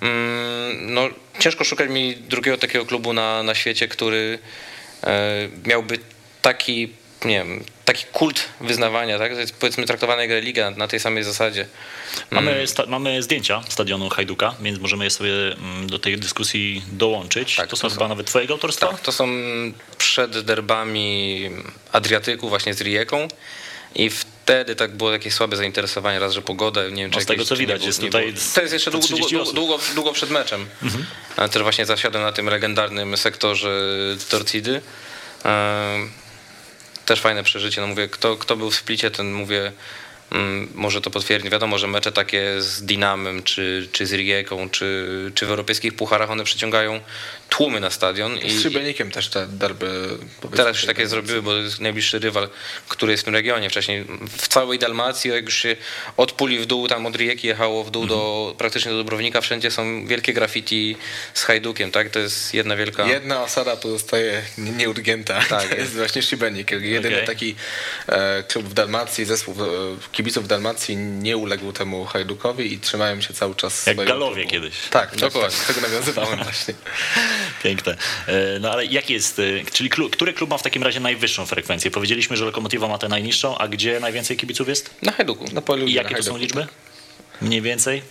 Mm, No, ciężko szukać mi drugiego takiego klubu na, na świecie, który e, miałby taki, nie wiem, taki kult wyznawania, tak? To jest powiedzmy traktowana jak religia na, tej samej zasadzie. Mamy, sta- mamy zdjęcia stadionu Hajduka, więc możemy je sobie mm, do tej dyskusji dołączyć. Tak, to są to chyba są- nawet twojego autorstwa? Tak, to są przed derbami Adriatyku właśnie z Rijeką i wtedy tak było jakieś słabe zainteresowanie, raz, że pogoda, nie wiem, czy No z tego, jakieś- co widać, było- jest tutaj. To jest jeszcze długo, 30 długo, długo, długo przed meczem. Ale też właśnie zasiadłem na tym legendarnym sektorze Torcidy. Też fajne przeżycie. No mówię, kto, kto był w splicie, ten mówię, mm, może to potwierdzi. Wiadomo, że mecze takie z Dinamem, czy, czy z Rieką, czy, czy w europejskich pucharach, one przyciągają tłumy na stadion. I, Z Szybienikiem też te derby. Teraz już takie zrobiły, bo to jest najbliższy rywal, który jest w tym regionie. Wcześniej w całej Dalmacji, jak już się od puli w dół, tam od Rijeki jechało w dół do praktycznie do Dobrownika, wszędzie są wielkie graffiti z Hajdukiem, tak? To jest jedna wielka... Jedna osada pozostaje nie- nieurgięta. Tak, to jest właśnie Szybenik. Jedyny Okej. taki e, klub w Dalmacji, zespół e, kibiców w Dalmacji nie uległ temu Hajdukowi i trzymają się cały czas Jak Galowie klubu. kiedyś. Tak, Dokładnie. dokładnie. Do tego nawiązywałem właśnie. *laughs* *laughs* Piękne. E, No ale jaki jest, e, czyli klub, który klub ma w takim razie najwyższą frekwencję? Powiedzieliśmy, że Lokomotywa ma tę najniższą, a gdzie najwięcej kibiców jest? Na Hajduku. Na polu I na jakie to są liczby? Mniej więcej?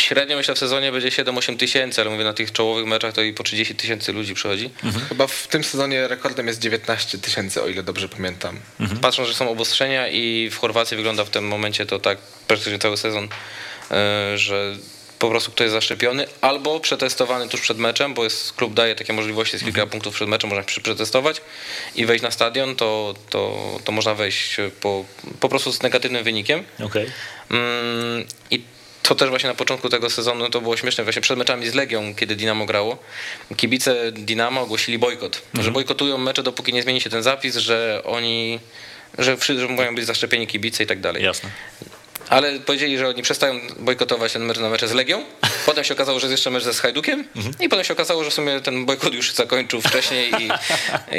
Średnio myślę w sezonie będzie 7-8 tysięcy, ale mówię na tych czołowych meczach to i po 30 tysięcy ludzi przychodzi. Chyba w tym sezonie rekordem jest 19 tysięcy, o ile dobrze pamiętam. Patrząc, że są obostrzenia i w Chorwacji wygląda w tym momencie to tak praktycznie cały sezon, e, że po prostu ktoś jest zaszczepiony albo przetestowany tuż przed meczem, bo jest, klub daje takie możliwości, jest kilka punktów przed meczem, można się przetestować i wejść na stadion, to, to, to można wejść po, po prostu z negatywnym wynikiem. Okej. Mm, I to też właśnie na początku tego sezonu to było śmieszne. Właśnie przed meczami z Legią, kiedy Dinamo grało, kibice Dinamo ogłosili bojkot. Że bojkotują mecze, dopóki nie zmieni się ten zapis, że oni. Że, wszyscy- że mają być zaszczepieni kibice i tak dalej. Jasne. Ale powiedzieli, że oni przestają bojkotować ten mecz na mecze z Legią. Potem się okazało, że jest jeszcze mecz ze Hajdukiem. I potem się okazało, że w sumie ten bojkot już zakończył wcześniej. I,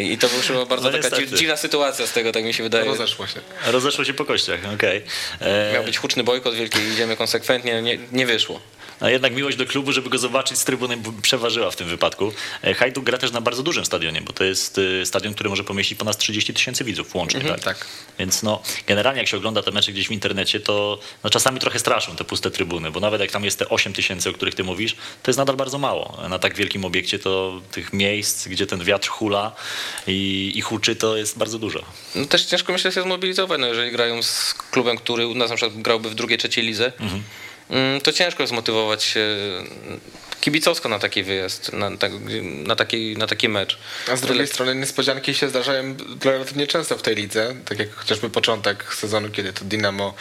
*laughs* i to była bardzo No taka niestety. dzi- dziwna sytuacja z tego, tak mi się wydaje. Rozeszło się. Rozeszło się po kościach, okej. E, Miał być huczny bojkot wielki idziemy konsekwentnie, nie, nie wyszło. A jednak miłość do klubu, żeby go zobaczyć z trybuny przeważyła w tym wypadku. E, Hajduk gra też na bardzo dużym stadionie, bo to jest e, stadion, który może pomieścić ponad 30 tysięcy widzów łącznie. tak? tak. Więc no, generalnie jak się ogląda te mecze gdzieś w internecie, to no, czasami trochę straszą te puste trybuny, bo nawet jak tam jest te 8 tysięcy, o których ty mówisz, to jest nadal bardzo mało. Na tak wielkim obiekcie to tych miejsc, gdzie ten wiatr hula i, i huczy, to jest bardzo dużo. No też ciężko myślę się zmobilizować, no jeżeli grają z klubem, który u nas na przykład grałby w drugiej, trzeciej lidze, mm, to ciężko zmotywować się kibicowsko na taki wyjazd, na, na, taki, na taki mecz. A z drugiej strony niespodzianki się zdarzają relatywnie często w tej lidze, tak jak chociażby początek sezonu, kiedy to Dinamo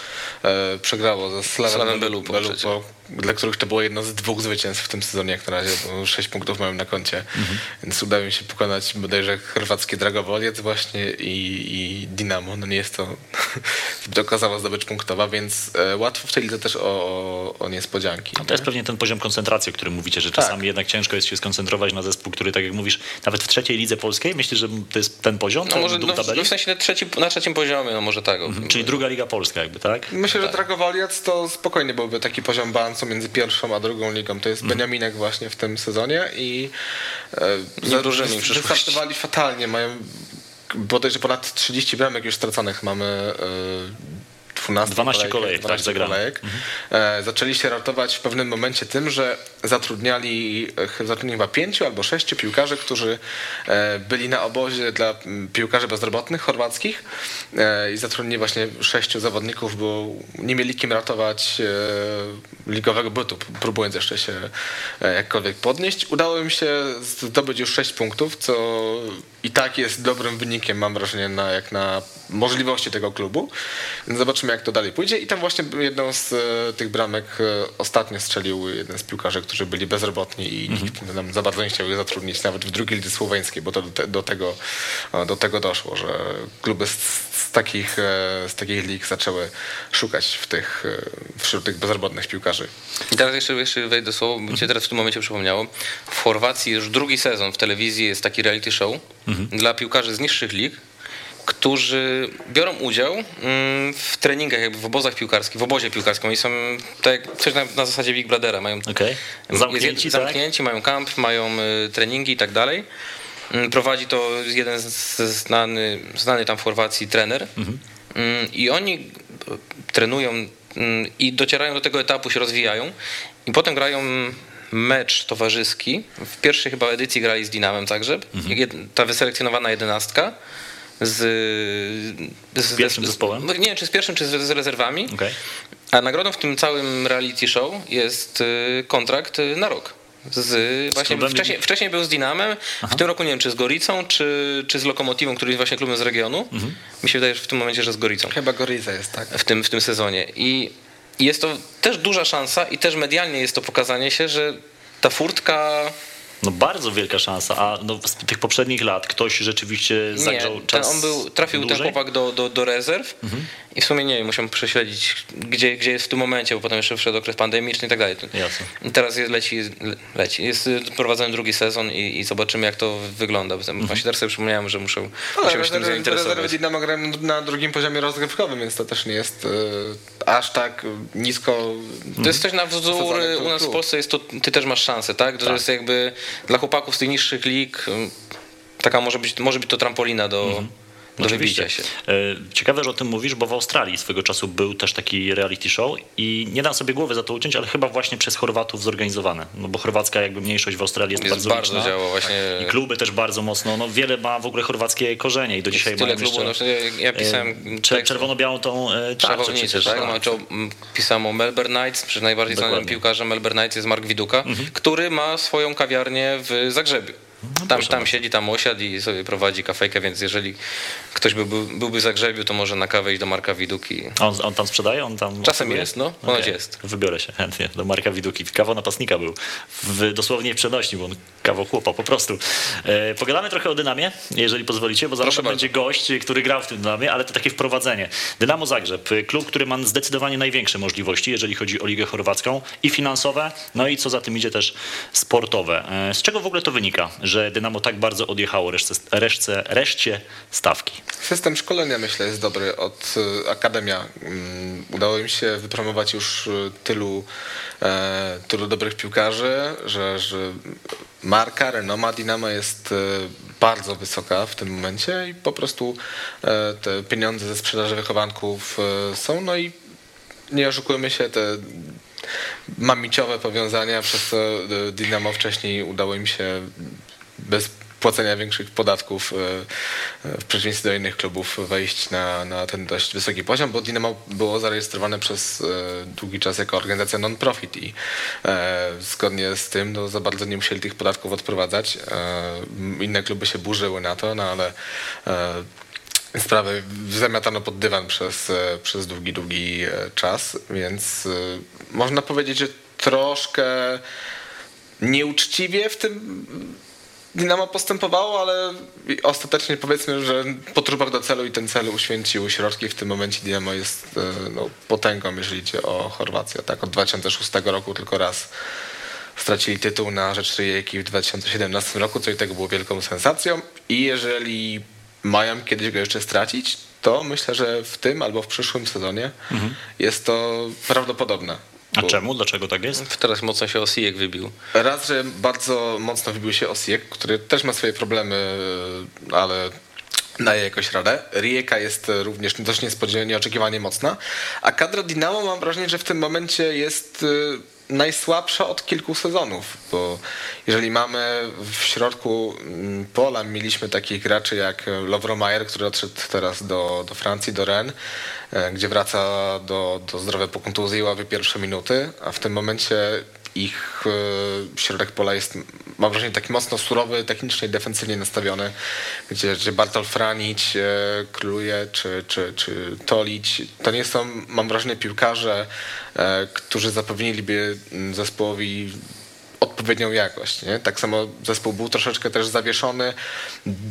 e, przegrało ze Slavem, Belupo, Belupo dla których to było jedno z dwóch zwycięstw w tym sezonie, jak na razie, bo 6 punktów mają na koncie, Mhm. więc udało im się pokonać bodajże chorwacki Dragowoliec właśnie i, i Dinamo, no nie jest to *laughs* zbyt okazała zdobycz punktowa, więc e, łatwo w tej lidze też o, o, o niespodzianki. No to jest pewnie ten poziom koncentracji, o którym że czasami jednak ciężko jest się skoncentrować na zespół, który, tak jak mówisz, nawet w trzeciej lidze polskiej, myślisz, że to jest ten poziom, No może no, tabeli? w sensie na, trzeci, na trzecim poziomie, no może tak. Czyli druga liga polska jakby, tak? Myślę, że Dragowoliec to spokojnie byłby taki poziom balansu między pierwszą a drugą ligą. To jest Beniaminek właśnie w tym sezonie i e, za- przyszłości. wystartowali fatalnie. Mają bodajże ponad 30 bramek już straconych mamy. E, 12 12 kolejek, tak, kolejek. E, zaczęli się ratować w pewnym momencie tym, że zatrudniali e, zatrudnili chyba pięciu albo sześciu piłkarzy, którzy e, byli na obozie dla piłkarzy bezrobotnych chorwackich e, i zatrudnili właśnie sześciu zawodników, bo nie mieli kim ratować ligowego bytu, próbując jeszcze się jakkolwiek podnieść. Udało im się zdobyć już sześć punktów, co i tak jest dobrym wynikiem, mam wrażenie, na, jak na możliwości tego klubu. Zobaczymy, jak to dalej pójdzie. I tam właśnie jedną z e, tych bramek e, ostatnio strzelił jeden z piłkarzy, którzy byli bezrobotni i nikt nam za bardzo nie chciał ich zatrudnić, nawet w drugiej lidze słoweńskiej, bo to do, te, do, tego, e, do tego doszło, że kluby z, z, takich, z takich lig zaczęły szukać w tych, wśród tych bezrobotnych piłkarzy. I teraz jeszcze, jeszcze wejdę słowo, bo mi się teraz w tym momencie przypomniało. W Chorwacji już drugi sezon w telewizji jest taki reality show dla piłkarzy z niższych lig, którzy biorą udział mm, w treningach, jakby w obozach piłkarskich, w obozie piłkarskim. I są tak, coś na, na zasadzie Big Brothera. Mają Okej. Zamknięci, jest, tak? zamknięci mają kamp, mają y, treningi i tak dalej. Mm, Prowadzi to jeden znany, znany tam w Chorwacji trener. Mm, I oni y, trenują i docierają do tego etapu, się rozwijają i potem grają mecz towarzyski. W pierwszej chyba edycji grali z Dinamem Zagrzeb. Jed- Ta wyselekcjonowana jedenastka z, z pierwszym zespołem? No, nie wiem, czy z pierwszym, czy z, z rezerwami. Okay. A nagrodą w tym całym reality show jest y, kontrakt y, na rok. Z, właśnie wcześniej, wcześniej, był z Dinamem, Aha. w tym roku nie wiem, czy z Goricą, czy, czy z Lokomotywą, który jest właśnie klubem z regionu. Mhm. Mi się wydaje, że w tym momencie, że z Goricą. Chyba Gorica jest, tak. W tym, w tym sezonie. I jest to też duża szansa i też medialnie jest to pokazanie się, że ta furtka no bardzo wielka szansa, a no z tych poprzednich lat ktoś rzeczywiście zagrzał nie, czas on był, trafił dłużej? ten chłopak do, do, do rezerw mhm. I w sumie nie wiem, musiałem prześledzić, gdzie, gdzie jest w tym momencie, bo potem jeszcze wszedł okres pandemiczny i tak dalej. Jasne. Teraz jest, leci, leci. Jest prowadzony drugi sezon i, i zobaczymy jak to wygląda. Mhm. Właśnie teraz sobie przypomniałem, że muszę, Ale muszę się tym zainteresować. Rezerwy Dynamo grają na drugim poziomie rozgrywkowym, więc to też nie jest e, aż tak nisko. To jest coś na wzór, u nas w Polsce jest to, ty też masz szansę, tak? To tak. jest jakby dla chłopaków z tych niższych lig taka może być, może być to trampolina do, mhm do wybicia się. E, ciekawe, że o tym mówisz, bo w Australii swego czasu był też taki reality show i nie dam sobie głowy za to uciąć, ale chyba właśnie przez Chorwatów zorganizowane. No bo chorwacka jakby mniejszość w Australii jest, jest bardzo, bardzo działa właśnie. I kluby też bardzo mocno, no wiele ma w ogóle chorwackie korzenie i do dzisiaj mają klubu, jeszcze, no, ja pisałem e, czerwono-białą tą e, tarczę przecież. Tak, tak. pisałem o Melbourne Knights, przy najbardziej znanym piłkarzem Melbourne Knights jest Mark Widuka, mhm. który ma swoją kawiarnię w Zagrzebiu. No tam, tam siedzi, tam osiadł i sobie prowadzi kafejkę, więc jeżeli ktoś byłby, byłby zagrzebił, to może na kawę iść do Marka Widuki. On, on tam sprzedaje? On tam Czasem jest, no. Ponoć okay. jest. Wybiorę się chętnie do Marka Widuki. Kawa napastnika był. W, dosłownie w przenośni, bo on kawał chłopa po prostu. E, pogadamy trochę o Dynamie, jeżeli pozwolicie, bo zaraz będzie gość, który grał w tym Dynamie, ale to takie wprowadzenie. Dynamo Zagrzeb, klub, który ma zdecydowanie największe możliwości, jeżeli chodzi o Ligę Chorwacką i finansowe, no i co za tym idzie też sportowe. E, z czego w ogóle to wynika, że Dynamo tak bardzo odjechało reszce, reszce, reszcie stawki? System szkolenia myślę jest dobry od e, Akademia. Mm, udało im się wypromować już e, tylu, e, tylu dobrych piłkarzy, że, że marka, renoma Dynamo jest bardzo wysoka w tym momencie i po prostu te pieniądze ze sprzedaży wychowanków są. No i nie oszukujmy się, te mamiciowe powiązania, przez co Dynamo wcześniej udało im się bez płacenia większych podatków e, e, w przeciwieństwie do innych klubów wejść na, na ten dość wysoki poziom, bo Dynamo było zarejestrowane przez e, długi czas jako organizacja non-profit i zgodnie z tym no, za bardzo nie musieli tych podatków odprowadzać. Inne kluby się burzyły na to, no ale sprawę zamiatano pod dywan przez, przez długi, długi czas, więc można powiedzieć, że troszkę nieuczciwie w tym Dynamo postępowało, ale ostatecznie powiedzmy, że po trupach do celu i ten cel uświęcił środki. W tym momencie Dynamo jest e, no, potęgą, jeżeli idzie o Chorwację. Tak, od 2006 roku tylko raz stracili tytuł na rzecz Rijeki w 2017 roku, co i tego było wielką sensacją. I jeżeli mają kiedyś go jeszcze stracić, to myślę, że w tym albo w przyszłym sezonie mhm. jest to prawdopodobne. A czemu? Dlaczego tak jest? Teraz mocno się Osijek wybił. Raz, że bardzo mocno wybił się Osijek, który też ma swoje problemy, ale daje jakoś radę. Rijeka jest również dość niespodziewanie, nieoczekiwanie mocna, a kadra Dinamo mam wrażenie, że w tym momencie jest y, najsłabsza od kilku sezonów, bo jeżeli mamy w środku mm, pola mieliśmy takich graczy jak Lovromajer, który odszedł teraz do, do Francji, do Rennes, e, gdzie wraca do, do zdrowia po kontuzji, ławie pierwsze minuty, a w tym momencie ich e, środek pola jest, mam wrażenie, taki mocno surowy, technicznie i defensywnie nastawiony, gdzie, gdzie Bartol Franić e, króluje, czy, czy, czy Tolić. To nie są, mam wrażenie, piłkarze, e, którzy zapewniliby mm, zespołowi odpowiednią jakość. Nie? Tak samo zespół był troszeczkę też zawieszony.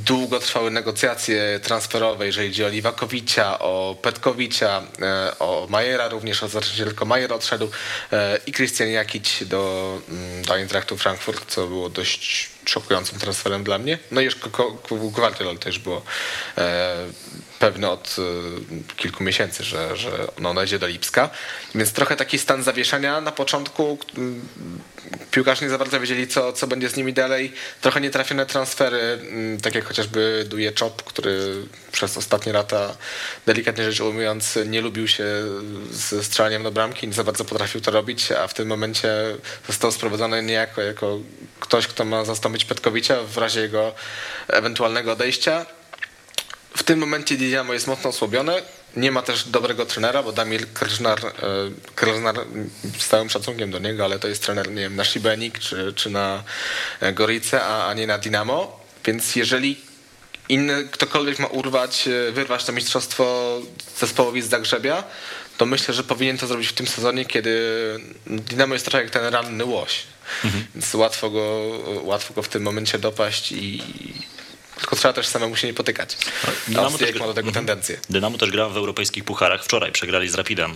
Długo trwały negocjacje transferowe, jeżeli chodzi o Liwakowicza, o Petkowicia, e, o Majera również, o zasadzie tylko Majer odszedł e, i Krystian Jakić do, mm, do Eintrachtu Frankfurt, co było dość szokującym transferem dla mnie. No i jeszcze Guardiola też było e, pewny od kilku miesięcy, że, że dojdzie do Lipska. Więc trochę taki stan zawieszania na początku piłkarze nie za bardzo wiedzieli, co, co będzie z nimi dalej. Trochę nietrafione transfery, tak jak chociażby Duje Chop, który przez ostatnie lata, delikatnie rzecz ujmując, nie lubił się ze strzelaniem do bramki, nie za bardzo potrafił to robić, a w tym momencie został sprowadzony niejako jako ktoś, kto ma zastąpić Petkowicia w razie jego ewentualnego odejścia tym momencie Dynamo jest mocno osłabione. Nie ma też dobrego trenera, bo Damir Krżnar, e, Krżnar z całym szacunkiem do niego, ale to jest trener, nie wiem, na Shibenik czy, czy na e, Gorice, a, a nie na Dynamo. Więc jeżeli inny ktokolwiek ma urwać, e, wyrwać to mistrzostwo zespołowi z Zagrzebia, to myślę, że powinien to zrobić w tym sezonie, kiedy Dynamo jest trochę jak ten ranny łoś. Mhm. Więc łatwo go, łatwo go w tym momencie dopaść i tylko trzeba też samemu się nie potykać. Dynamo też ma do tego mhm. tendencję. Dynamo też gra w europejskich pucharach. Wczoraj przegrali z Rapidem,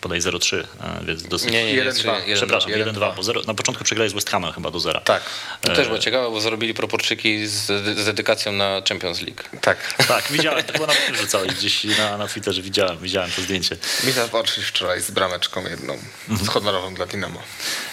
podaj 0-3, więc dosyć... Nie, nie, 1-2. Przepraszam, 1-2, bo zero, na początku przegrali z West Hamem chyba do zera. Tak. To też było ciekawe, bo zrobili proporczyki z, z dedykacją na Champions League. Tak. Tak, widziałem, to było na rzucałeś gdzieś na, na Twitterze, widziałem, widziałem to zdjęcie. Mi oczy wczoraj z brameczką jedną, mhm. z honorową dla Dynamo.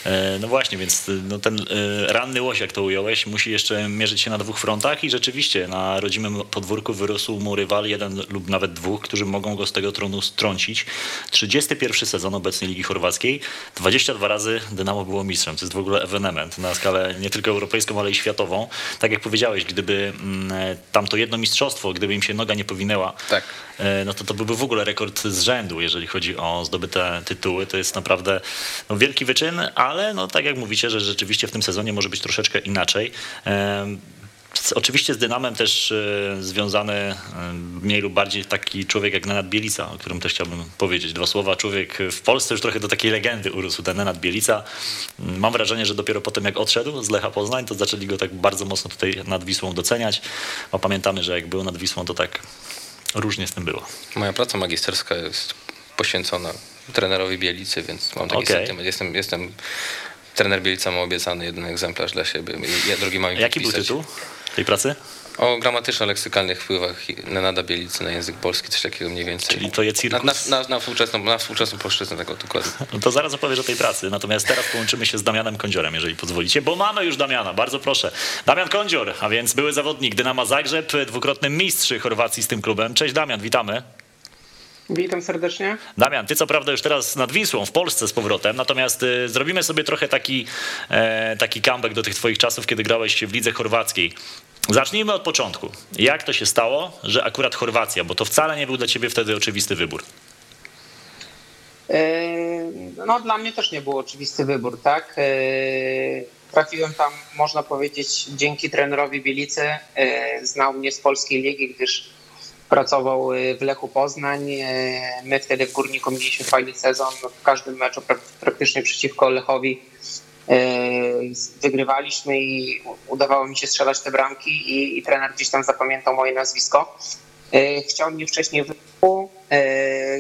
E, no właśnie, więc no ten e, ranny łoś, jak to ująłeś, musi jeszcze mierzyć się na dwóch frontach i rzeczywiście na rodzimym podwórku wyrósł mu rywal, jeden lub nawet dwóch, którzy mogą go z tego tronu strącić. 31 sezon obecnej Ligi Chorwackiej, 22 razy Dynamo było mistrzem. To jest w ogóle ewenement na skalę nie tylko europejską, ale i światową. Tak jak powiedziałeś, gdyby mm, tam to jedno mistrzostwo, gdyby im się noga nie powinęła, tak. E, no to to byłby w ogóle rekord z rzędu, jeżeli chodzi o zdobyte tytuły. To jest naprawdę no, wielki wyczyn, ale no, tak jak mówicie, że rzeczywiście w tym sezonie może być troszeczkę inaczej. Oczywiście z Dynamem też e, związany e, mniej lub bardziej taki człowiek jak Nenad Bielica, o którym też chciałbym powiedzieć dwa słowa. Człowiek w Polsce już trochę do takiej legendy urósł, ten Nenad Bielica. Mam wrażenie, że dopiero potem jak odszedł z Lecha Poznań, to zaczęli go tak bardzo mocno tutaj nad Wisłą doceniać. Bo pamiętamy, że jak był nad Wisłą, to tak różnie z tym było. Moja praca magisterska jest poświęcona trenerowi Bielicy, więc mam taki okay. sentyment. Jestem, jestem trener Bielica ma obiecany jeden egzemplarz dla siebie. Ja drugi mam Jaki był tytuł tej pracy? O gramatyczno-leksykalnych wpływach Nenada Bielicy na język polski, coś takiego mniej więcej. Czyli to jest cirkus? Na, na, na, na współczesną, na współczesną polszczyznę tego dokładnie. *laughs* No to zaraz opowiesz o tej pracy, natomiast teraz połączymy się z Damianem Kądziorem, jeżeli pozwolicie, bo mamy już Damiana, bardzo proszę. Damian Kądzior, a więc były zawodnik Dynama Zagrzeb, dwukrotny mistrz Chorwacji z tym klubem. Cześć Damian, witamy. Witam serdecznie. Damian, ty co prawda już teraz nad Wisłą w Polsce z powrotem, natomiast y, zrobimy sobie trochę taki, e, taki comeback do tych twoich czasów, kiedy grałeś w lidze chorwackiej. Zacznijmy od początku. Jak to się stało, że akurat Chorwacja, bo to wcale nie był dla ciebie wtedy oczywisty wybór? E, no dla mnie też nie był oczywisty wybór, tak? E, trafiłem tam, można powiedzieć, dzięki trenerowi Bielicy. E, znał mnie z polskiej ligi, gdyż pracował w Lechu Poznań. My wtedy w Górniku mieliśmy fajny sezon. W każdym meczu praktycznie przeciwko Lechowi wygrywaliśmy i udawało mi się strzelać te bramki i, i trener gdzieś tam zapamiętał moje nazwisko. Chciał mnie wcześniej w Lechu,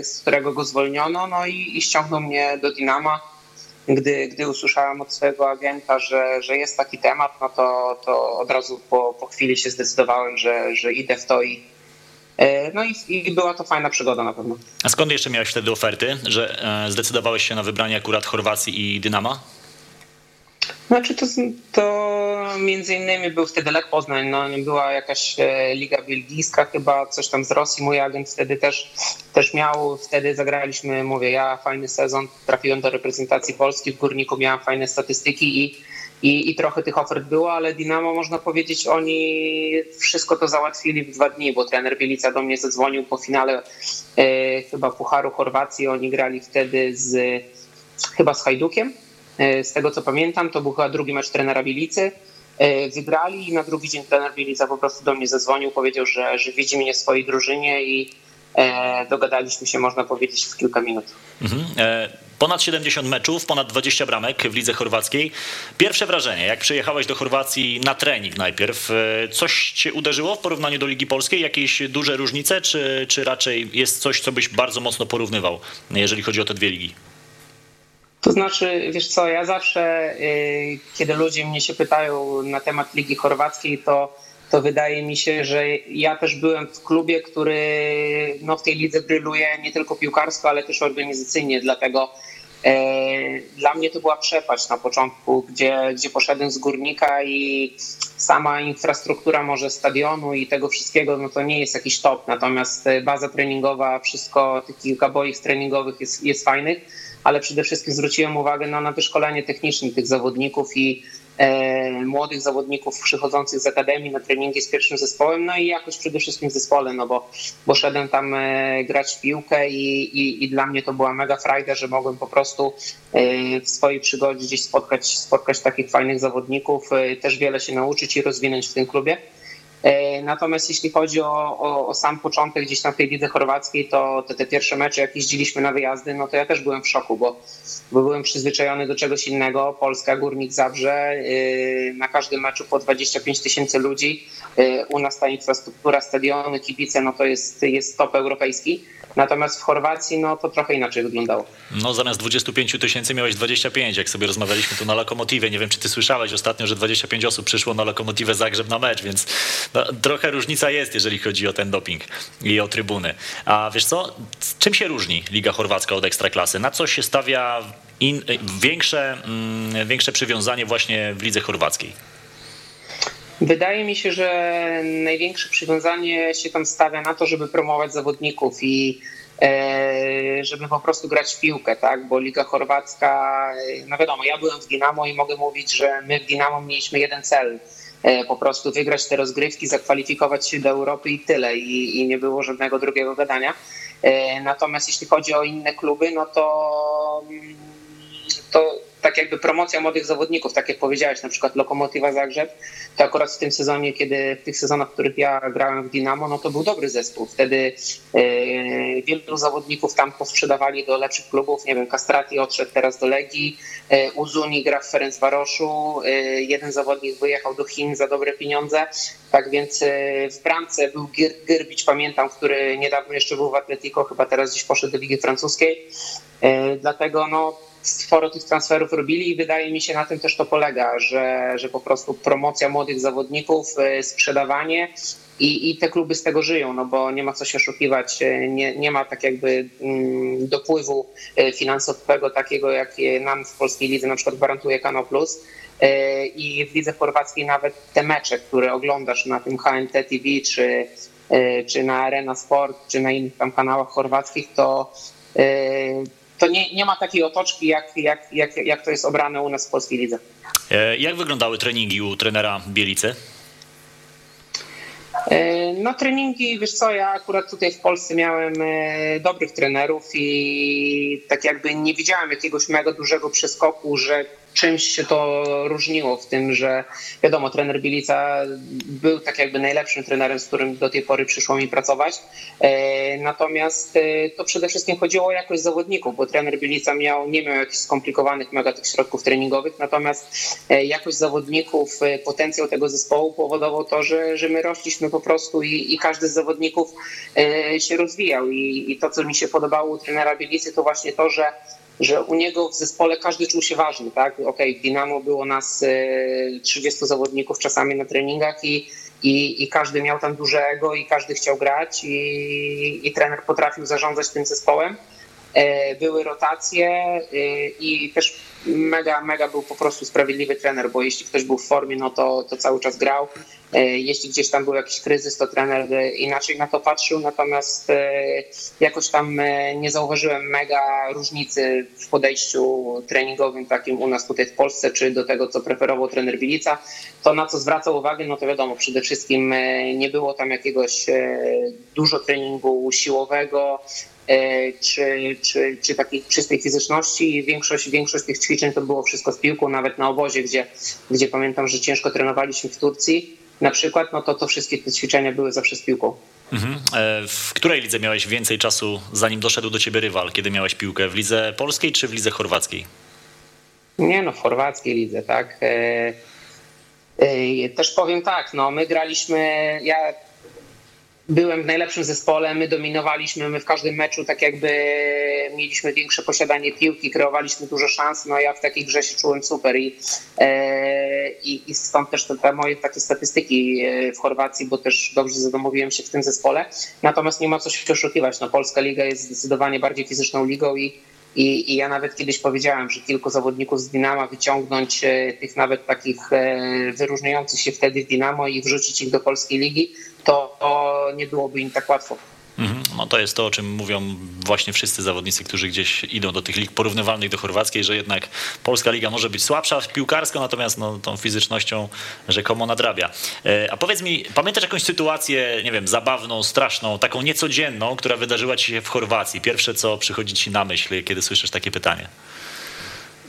z którego go zwolniono, no i, i ściągnął mnie do Dinama. Gdy, gdy usłyszałem od swojego agenta, że, że jest taki temat, no to, to od razu po, po chwili się zdecydowałem, że, że idę w to i, no i, i, była to fajna przygoda na pewno. A skąd jeszcze miałeś wtedy oferty, że e, zdecydowałeś się na wybranie akurat Chorwacji i Dynama? Znaczy to, to między innymi był wtedy Lech Poznań, no, była jakaś e, liga belgijska chyba, coś tam z Rosji, mój agent wtedy też, też miał, wtedy zagraliśmy, mówię, ja fajny sezon, trafiłem do reprezentacji Polski, w Górniku miałem fajne statystyki i, i, i trochę tych ofert było, ale Dynamo można powiedzieć, oni wszystko to załatwili w dwa dni, bo trener Bielica do mnie zadzwonił po finale e, chyba Pucharu Chorwacji, oni grali wtedy z chyba z Hajdukiem, E, z tego co pamiętam, to był chyba drugi mecz trenera Bilicy. E, wygrali i na drugi dzień trener Bilica po prostu do mnie zadzwonił, powiedział, że, że widzi mnie w swojej drużynie i dogadaliśmy się, można powiedzieć, w kilka minut. Mhm. Ponad 70 meczów, ponad 20 bramek w lidze chorwackiej. Pierwsze wrażenie, jak przyjechałeś do Chorwacji na trening najpierw, coś cię uderzyło w porównaniu do Ligi Polskiej? Jakieś duże różnice, czy, czy raczej jest coś, co byś bardzo mocno porównywał, jeżeli chodzi o te dwie ligi? To znaczy, wiesz co, ja zawsze, y, kiedy ludzie mnie się pytają na temat Ligi Chorwackiej, to, to wydaje mi się, że ja też byłem w klubie, który no, w tej lidze bryluje nie tylko piłkarsko, ale też organizacyjnie, dlatego e, dla mnie to była przepaść na początku, gdzie, gdzie poszedłem z górnika i sama infrastruktura może stadionu i tego wszystkiego, no to nie jest jakiś top, natomiast baza treningowa, wszystko, tych kilka boisk treningowych jest, jest fajnych ale przede wszystkim zwróciłem uwagę na, na wyszkolenie techniczne tych zawodników i, młodych zawodników przychodzących z akademii na treningi z pierwszym zespołem, no i jakoś przede wszystkim w zespole, no bo, bo szedłem tam grać w piłkę i, i, i dla mnie to była mega frajda, że mogłem po prostu w swojej przygodzie gdzieś spotkać, spotkać takich fajnych zawodników, też wiele się nauczyć i rozwinąć w tym klubie. E, natomiast jeśli chodzi o, o, o, sam początek gdzieś w tej lidze chorwackiej, to, to, te pierwsze mecze, jak jeździliśmy na wyjazdy, no to ja też byłem w szoku, bo, bo byłem przyzwyczajony do czegoś innego. Polska, Górnik Zabrze, e, na każdym meczu po 25 tysięcy ludzi. E, u nas ta infrastruktura, stadiony, kibice, no to jest, jest top europejski. Natomiast w Chorwacji no to trochę inaczej wyglądało. No zamiast 25 tysięcy miałeś 25, jak sobie rozmawialiśmy tu na Lokomotywie. Nie wiem, czy ty słyszałeś ostatnio, że 25 osób przyszło na Lokomotywę Zagrzeb na mecz, więc trochę różnica jest, jeżeli chodzi o ten doping i o trybuny. A wiesz co, czym się różni Liga Chorwacka od Ekstraklasy? Na co się stawia in, większe, mm, większe przywiązanie właśnie w lidze chorwackiej? Wydaje mi się, że największe przywiązanie się tam stawia na to, żeby promować zawodników i e, żeby po prostu grać w piłkę, tak? Bo Liga Chorwacka, no wiadomo, ja byłem w Dinamo i mogę mówić, że my w Dinamo mieliśmy jeden cel. E, po prostu wygrać te rozgrywki, zakwalifikować się do Europy i tyle. I, i nie było żadnego drugiego gadania. E, natomiast jeśli chodzi o inne kluby, no to, to tak jakby promocja młodych zawodników, tak jak powiedziałeś, na przykład Lokomotywa Zagrzeb, to akurat w tym sezonie, kiedy w tych sezonach, w których ja grałem w Dinamo, no to był dobry zespół. Wtedy e, wielu zawodników tam posprzedawali do lepszych klubów. Nie wiem, Castrati odszedł teraz do Legii, e, Uzuni gra w Ferencvaroszu, e, jeden zawodnik wyjechał do Chin za dobre pieniądze. Tak więc w bramce był Gyrbić, pamiętam, który niedawno jeszcze był w Atletico, chyba teraz gdzieś poszedł do Ligi Francuskiej. Dlatego no, sporo tych transferów robili i wydaje mi się na tym też to polega, że, że po prostu promocja młodych zawodników, e, sprzedawanie i, i te kluby z tego żyją, no bo nie ma co się oszukiwać, e, nie, nie ma tak jakby mm, dopływu e, finansowego takiego, jak nam w polskiej lidze na przykład gwarantuje Kano Plus. I w lidze chorwackiej nawet te mecze, które oglądasz na tym HNT TV czy, czy na Arena Sport, czy na innych tam kanałach chorwackich, to to nie, nie ma takiej otoczki, jak, jak, jak, jak to jest obrane u nas w polskiej lidze. E, jak wyglądały treningi u trenera Bielicy? E, no treningi, wiesz co, ja akurat tutaj w Polsce miałem e, dobrych trenerów i tak jakby nie widziałem jakiegoś mega dużego przeskoku, że czymś się to różniło w tym, że wiadomo, trener Bilica był tak jakby najlepszym trenerem, z którym do tej pory przyszło mi pracować. E, natomiast e, to przede wszystkim chodziło o jakość zawodników, bo trener Bilica miał, nie miał jakichś skomplikowanych mega tych środków treningowych, natomiast e, jakość zawodników, potencjał tego zespołu powodował to, że, że my rośliśmy po prostu i, i każdy z zawodników się rozwijał. I, I to, co mi się podobało u trenera Bilicy, to właśnie to, że że u niego w zespole każdy czuł się ważny, tak? Okej, okay, Dynamo było nas 30 e, zawodników czasami na treningach i, i, i każdy miał tam duże ego i każdy chciał grać i, i trener potrafił zarządzać tym zespołem. E, były rotacje e, i też mega, mega był po prostu sprawiedliwy trener, bo jeśli ktoś był w formie, no to, to cały czas grał. E, jeśli gdzieś tam był jakiś kryzys, to trener inaczej na to patrzył, natomiast jakoś tam nie zauważyłem mega różnicy w podejściu treningowym takim u nas tutaj w Polsce, czy do tego, co preferował trener Bilica. To, na co zwracał uwagę, no to wiadomo, przede wszystkim nie było tam jakiegoś dużo treningu siłowego, czy, czy, czy takiej czystej fizyczności. Większość, większość tych ćwiczeń to było wszystko z piłką, nawet na obozie, gdzie, gdzie pamiętam, że ciężko trenowaliśmy w Turcji na przykład, no to, to wszystkie te ćwiczenia były zawsze z piłką. Mhm. E, w której lidze miałeś więcej czasu, zanim doszedł do ciebie rywal, kiedy miałeś piłkę? W lidze polskiej czy w lidze chorwackiej? Nie no, w chorwackiej lidze, tak. E, też powiem tak, no my graliśmy, ja byłem w najlepszym zespole, my dominowaliśmy, my w każdym meczu tak jakby mieliśmy większe posiadanie piłki, kreowaliśmy dużo szans, no ja w takiej grze się czułem super i, e, i, i stąd też te, te, moje takie statystyki e, w Chorwacji, bo też dobrze zadomowiłem się w tym zespole. Natomiast nie ma co się oszukiwać, no Polska Liga jest zdecydowanie bardziej fizyczną ligą i i, I, ja nawet kiedyś powiedziałem, że kilku zawodników z Dynama wyciągnąć e, tych nawet takich wyróżniających się wtedy w Dynamo i wrzucić ich do polskiej ligi, to, to nie byłoby im tak łatwo. Mhm. No to jest to, o czym mówią właśnie wszyscy zawodnicy, którzy gdzieś idą do tych lig porównywalnych do chorwackiej, że jednak polska liga może być słabsza piłkarsko, natomiast no, tą fizycznością rzekomo nadrabia. E, a powiedz mi, pamiętasz jakąś sytuację, nie wiem, zabawną, straszną, taką niecodzienną, która wydarzyła ci się w Chorwacji? Pierwsze, co przychodzi ci na myśl, kiedy słyszysz takie pytanie?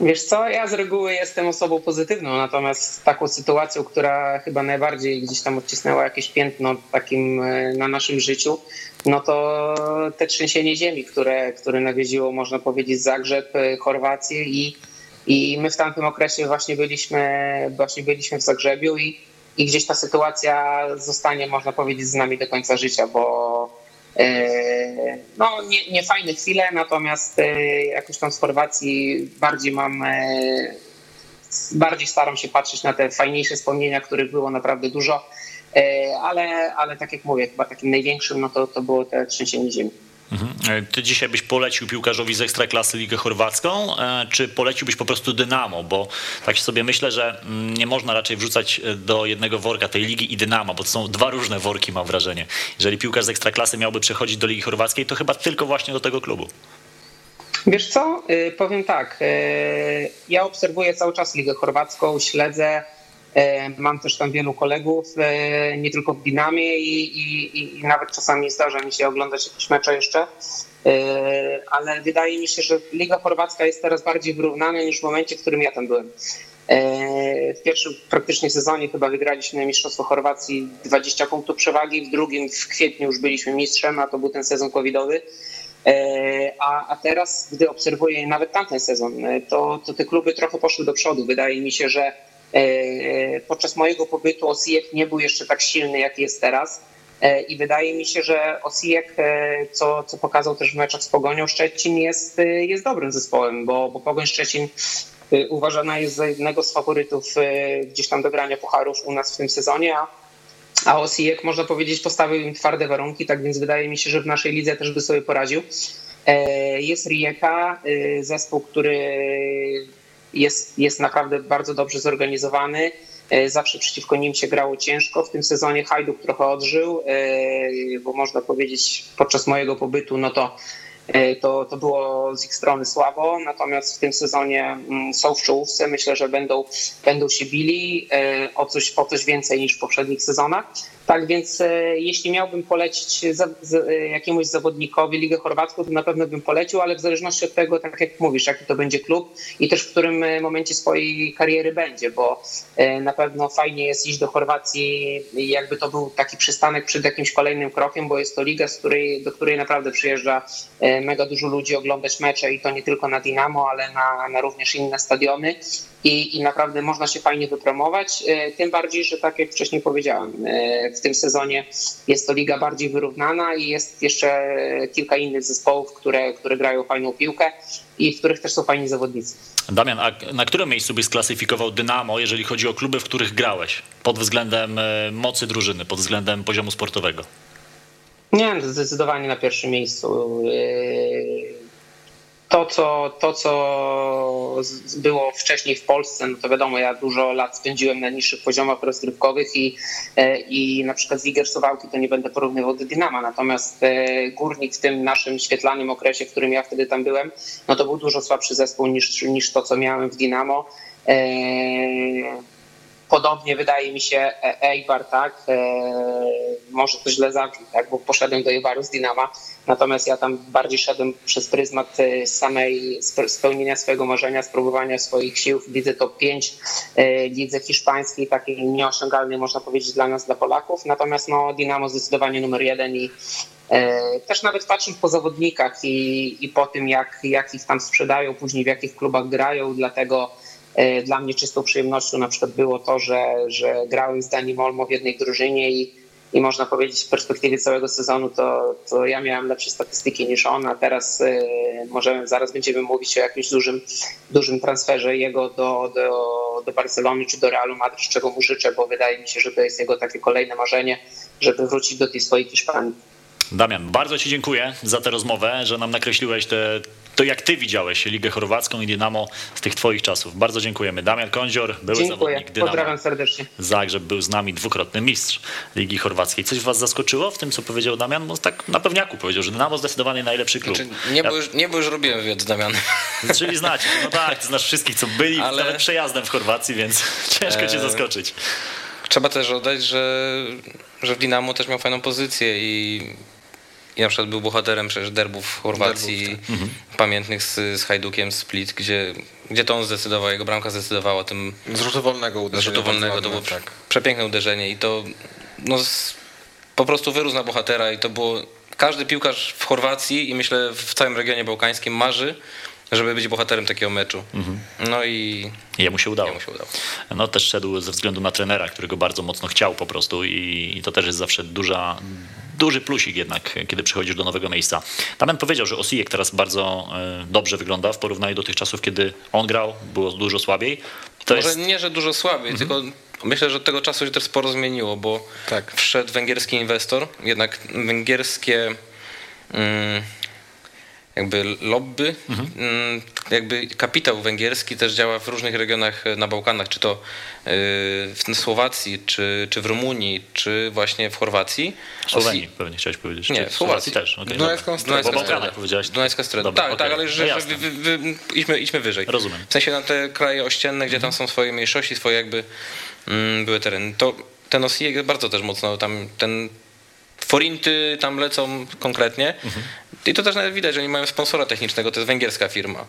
Wiesz co, ja z reguły jestem osobą pozytywną, natomiast taką sytuacją, która chyba najbardziej gdzieś tam odcisnęła jakieś piętno takim e, na naszym życiu, no to te trzęsienie ziemi, które, które nawiedziło, można powiedzieć, Zagrzeb, e, Chorwację i, i my w tamtym okresie właśnie byliśmy, właśnie byliśmy w Zagrzebiu i, i gdzieś ta sytuacja zostanie, można powiedzieć, z nami do końca życia, bo e, no, nie, nie fajne chwile, natomiast e, jakoś tam z Chorwacji bardziej mam, bardziej staram się patrzeć na te fajniejsze wspomnienia, których było naprawdę dużo ale, ale tak jak mówię, chyba takim największym no to, to było te trzęsienie ziemi. Mhm. E, ty dzisiaj byś polecił piłkarzowi z Ekstraklasy Ligę Chorwacką, e, czy poleciłbyś po prostu Dynamo? Bo tak sobie myślę, że mm, nie można raczej wrzucać do jednego worka tej ligi i Dynamo, bo to są dwa różne worki, mam wrażenie. Jeżeli piłkarz z Ekstraklasy miałby przechodzić do Ligi Chorwackiej, to chyba tylko właśnie do tego klubu. Wiesz co, powiem tak, ja obserwuję cały czas Ligę Chorwacką, śledzę, E, mam też tam wielu kolegów, e, nie tylko w Dinamie i, i, i nawet czasami zdarza mi się oglądać jakieś mecze jeszcze. E, ale wydaje mi się, że Liga Chorwacka jest teraz bardziej wyrównana niż w momencie, w którym ja tam byłem. W pierwszym praktycznie sezonie chyba wygraliśmy Mistrzostwo Chorwacji 20 punktów przewagi, w drugim w kwietniu już byliśmy mistrzem, a to był ten sezon covidowy. A, a teraz, gdy obserwuję nawet tamten sezon, to, to te kluby trochę poszły do przodu. Wydaje mi się, że E, podczas mojego pobytu Osijek nie był jeszcze tak silny, jak jest teraz. E, I wydaje mi się, że Osijek, e, co, co pokazał też w meczach z Pogonią Szczecin, jest, jest dobrym zespołem, bo, bo Pogoń Szczecin uważana jest za jednego z faworytów gdzieś tam do grania pucharów u nas w tym sezonie, a, a Osijek, można powiedzieć, postawił im twarde warunki, tak więc wydaje mi się, że w naszej lidze też by sobie poradził. Jest Rijeka, zespół, który jest, jest naprawdę bardzo dobrze zorganizowany. E, zawsze przeciwko nim się grało ciężko. W tym sezonie Hajduk trochę odżył, e, bo można powiedzieć podczas mojego pobytu, no to to, to było z ich strony słabo, natomiast w tym sezonie mm, są w czołówce. Myślę, że będą, będą się bili e, o coś, o coś więcej niż w poprzednich sezonach. Tak więc e, jeśli miałbym polecić za, za, jakiemuś zawodnikowi Ligę Chorwacką, to na pewno bym polecił, ale w zależności od tego, tak jak mówisz, jaki to będzie klub i też w którym momencie swojej kariery będzie, bo na pewno fajnie jest iść do Chorwacji, jakby to był taki przystanek przed jakimś kolejnym krokiem, bo jest to liga, której, do której naprawdę przyjeżdża mega dużo ludzi oglądać mecze i to nie tylko na Dinamo, ale na, na również inne stadiony i, i naprawdę można się fajnie wypromować. E, tym bardziej, że tak jak wcześniej powiedziałem, e, w tym sezonie jest to liga bardziej wyrównana i jest jeszcze kilka innych zespołów, które, które grają fajną piłkę i w których też są fajni zawodnicy. Damian, a na którym miejscu byś sklasyfikował Dynamo, jeżeli chodzi o kluby, w których grałeś? Pod względem e, mocy drużyny, pod względem poziomu sportowego? Nie, zdecydowanie na pierwszym miejscu. Yy, to co, to, co było wcześniej w Polsce, no to wiadomo, ja dużo lat spędziłem na niższych poziomach rozgrywkowych i, e, i na przykład Ziger Suwałki to nie będę porównywał do Dynama, natomiast e, Górnik w tym naszym świetlanym okresie, w którym ja wtedy tam byłem, no to był dużo słabszy zespół niż, niż to, co miałem w Dynamo. E, Podobnie wydaje mi się e- Eibar, tak? E, może to źle zabrzmi, tak? Bo poszedłem do Eibaru z Dinama, natomiast ja tam bardziej szedłem przez pryzmat e, samej spełnienia swojego marzenia, spróbowania swoich sił w lidze top 5, lidze hiszpańskiej, takiej nieosiągalnej można powiedzieć dla nas, dla Polaków. Natomiast no, Dinamo zdecydowanie numer jeden i też nawet patrząc po zawodnikach i, i po tym, jak, jak ich tam sprzedają, później w jakich klubach grają, dlatego dla mnie czystą przyjemnością na przykład było to, że, że grałem z Dani Molmo w jednej drużynie i, i można powiedzieć w perspektywie całego sezonu to, to ja miałem lepsze statystyki niż on, a teraz y, możemy, zaraz będziemy mówić o jakimś dużym, dużym transferze jego do, do, do Barcelony czy do Realu Madryt, czego mu życzę, bo wydaje mi się, że to jest jego takie kolejne marzenie, żeby wrócić do tej swojej Hiszpanii. Damian, bardzo Ci dziękuję za tę rozmowę, że nam nakreśliłeś te to jak ty widziałeś Ligę Chorwacką i Dynamo z tych twoich czasów. Bardzo dziękujemy. Damian Kądzior, były Dziękuję. zawodnik Dynamo. Pozdrawiam serdecznie. Zagrzeb był z nami dwukrotny mistrz Ligi Chorwackiej. Coś was zaskoczyło w tym, co powiedział Damian? Bo tak na pewniaku powiedział, że Dynamo zdecydowanie najlepszy klub. Znaczy, nie, bo już, nie, bo już robiłem wywiad z Damianem. Czyli znacie, no tak, znasz wszystkich, co byli Ale- nawet przejazdem w Chorwacji, więc *laughs* ciężko cię Eee, zaskoczyć. Trzeba też oddać, że, że w Dinamo też miał fajną pozycję i, i na przykład był bohaterem przecież derbów w Chorwacji Derbów, Mhm. pamiętnych z, z Hajdukiem Split, gdzie, gdzie to on zdecydował, jego bramka zdecydowała o tym Z rzutu wolnego z uderzenia. rzutu wolnego. To było tak. przepiękne uderzenie i to no, z, po prostu wyrósł na bohatera i to było... Każdy piłkarz w Chorwacji i myślę w całym regionie bałkańskim marzy, żeby być bohaterem takiego meczu. No i I jemu się udało. jemu się udało. No też szedł ze względu na trenera, którego bardzo mocno chciał po prostu i, i to też jest zawsze duża, duży plusik jednak, kiedy przychodzisz do nowego miejsca. Damian powiedział, że Osijek teraz bardzo e, dobrze wygląda w porównaniu do tych czasów, kiedy on grał, było dużo słabiej. To Może jest, nie, że dużo słabiej, tylko myślę, że od tego czasu się też sporo zmieniło, bo Tak. wszedł węgierski inwestor, jednak węgierskie mm, jakby lobby, mm, jakby kapitał węgierski też działa w różnych regionach na Bałkanach, czy to yy, w Słowacji, czy, czy w Rumunii, czy właśnie w Chorwacji. w Słowenii pewnie chciałeś powiedzieć. Nie, w Słowacji. też. Okay, Dunajską. Bo Dunajska Bałkanach Streda. powiedziałeś. Dunajska Streda. Dobra, tak, okej. tak, ale No że, że jasne. wy, wy, wy, idźmy, idźmy wyżej. Rozumiem. W sensie na te kraje ościenne, gdzie tam są swoje mniejszości, swoje jakby mm, były tereny. To ten Osijek bardzo też mocno tam ten forinty tam lecą konkretnie. I to też nawet widać, że oni mają sponsora technicznego, to jest węgierska firma.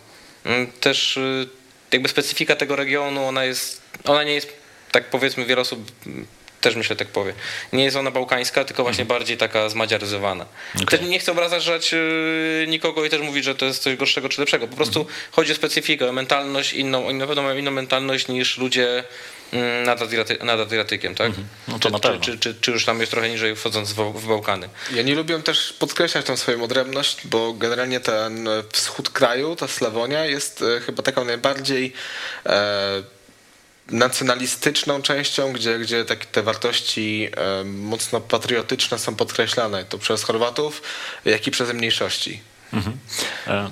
Mm, Też y, jakby specyfika tego regionu, ona jest, ona nie jest, tak powiedzmy, wiele osób mm, też myślę tak powie. Nie jest ona bałkańska, tylko właśnie bardziej taka zmadziaryzowana. Okej. Też nie chcę obrażać y, nikogo i też mówić, że to jest coś gorszego czy lepszego. Po prostu chodzi o specyfikę, o mentalność inną. Oni na pewno mają inną mentalność niż ludzie nad, Adriaty, nad Adriatykiem, tak? No to czy, na pewno. Czy, czy, czy już tam jest trochę niżej wchodząc w, w Bałkany. Ja nie lubię też podkreślać tą swoją odrębność, bo generalnie ten wschód kraju, ta Slawonia jest e, chyba taką najbardziej e, nacjonalistyczną częścią, gdzie, gdzie tak, te wartości e, mocno patriotyczne są podkreślane, to przez Chorwatów, jak i przez mniejszości. E,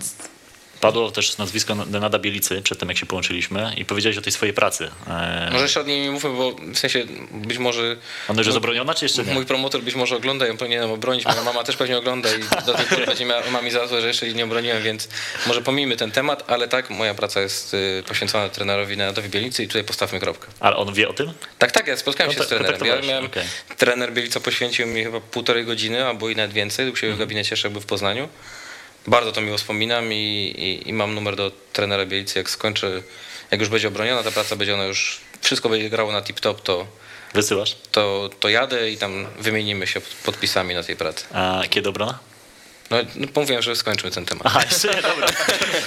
Padło też nazwisko Denada Bielicy przed tym, jak się połączyliśmy i powiedziałeś o tej swojej pracy. E, Może jeszcze od niej nie mówmy, bo w sensie być może Ona już jest obroniona, czy jeszcze nie? mój promotor być może ogląda ją powinienem obronić, moja mama też pewnie ogląda i do tej pory *laughs* będzie miała mami za złe, że jeszcze jej nie obroniłem, więc może pomijmy ten temat, ale tak, moja praca jest y, poświęcona trenerowi Nenadowi Bielicy i tutaj postawmy kropkę. Ale on wie o tym? Tak, tak, ja spotkałem No się z trenerem. Ja kontaktowałeś, miałem, okej. Trener Bielica poświęcił mi chyba półtorej godziny, albo i nawet więcej, u siebie w gabinecie jeszcze jakby w Poznaniu. Bardzo to miło wspominam i, i, i mam numer do trenera Bielicy. Jak skończę, jak już będzie obroniona ta praca, będzie ona już, wszystko będzie grało na tip-top, to, Wysyłasz? to, to jadę i tam wymienimy się podpisami na tej pracy. A kiedy obrona? No, no mówiłem, że skończymy ten temat. Aha, jeszcze nie, dobra.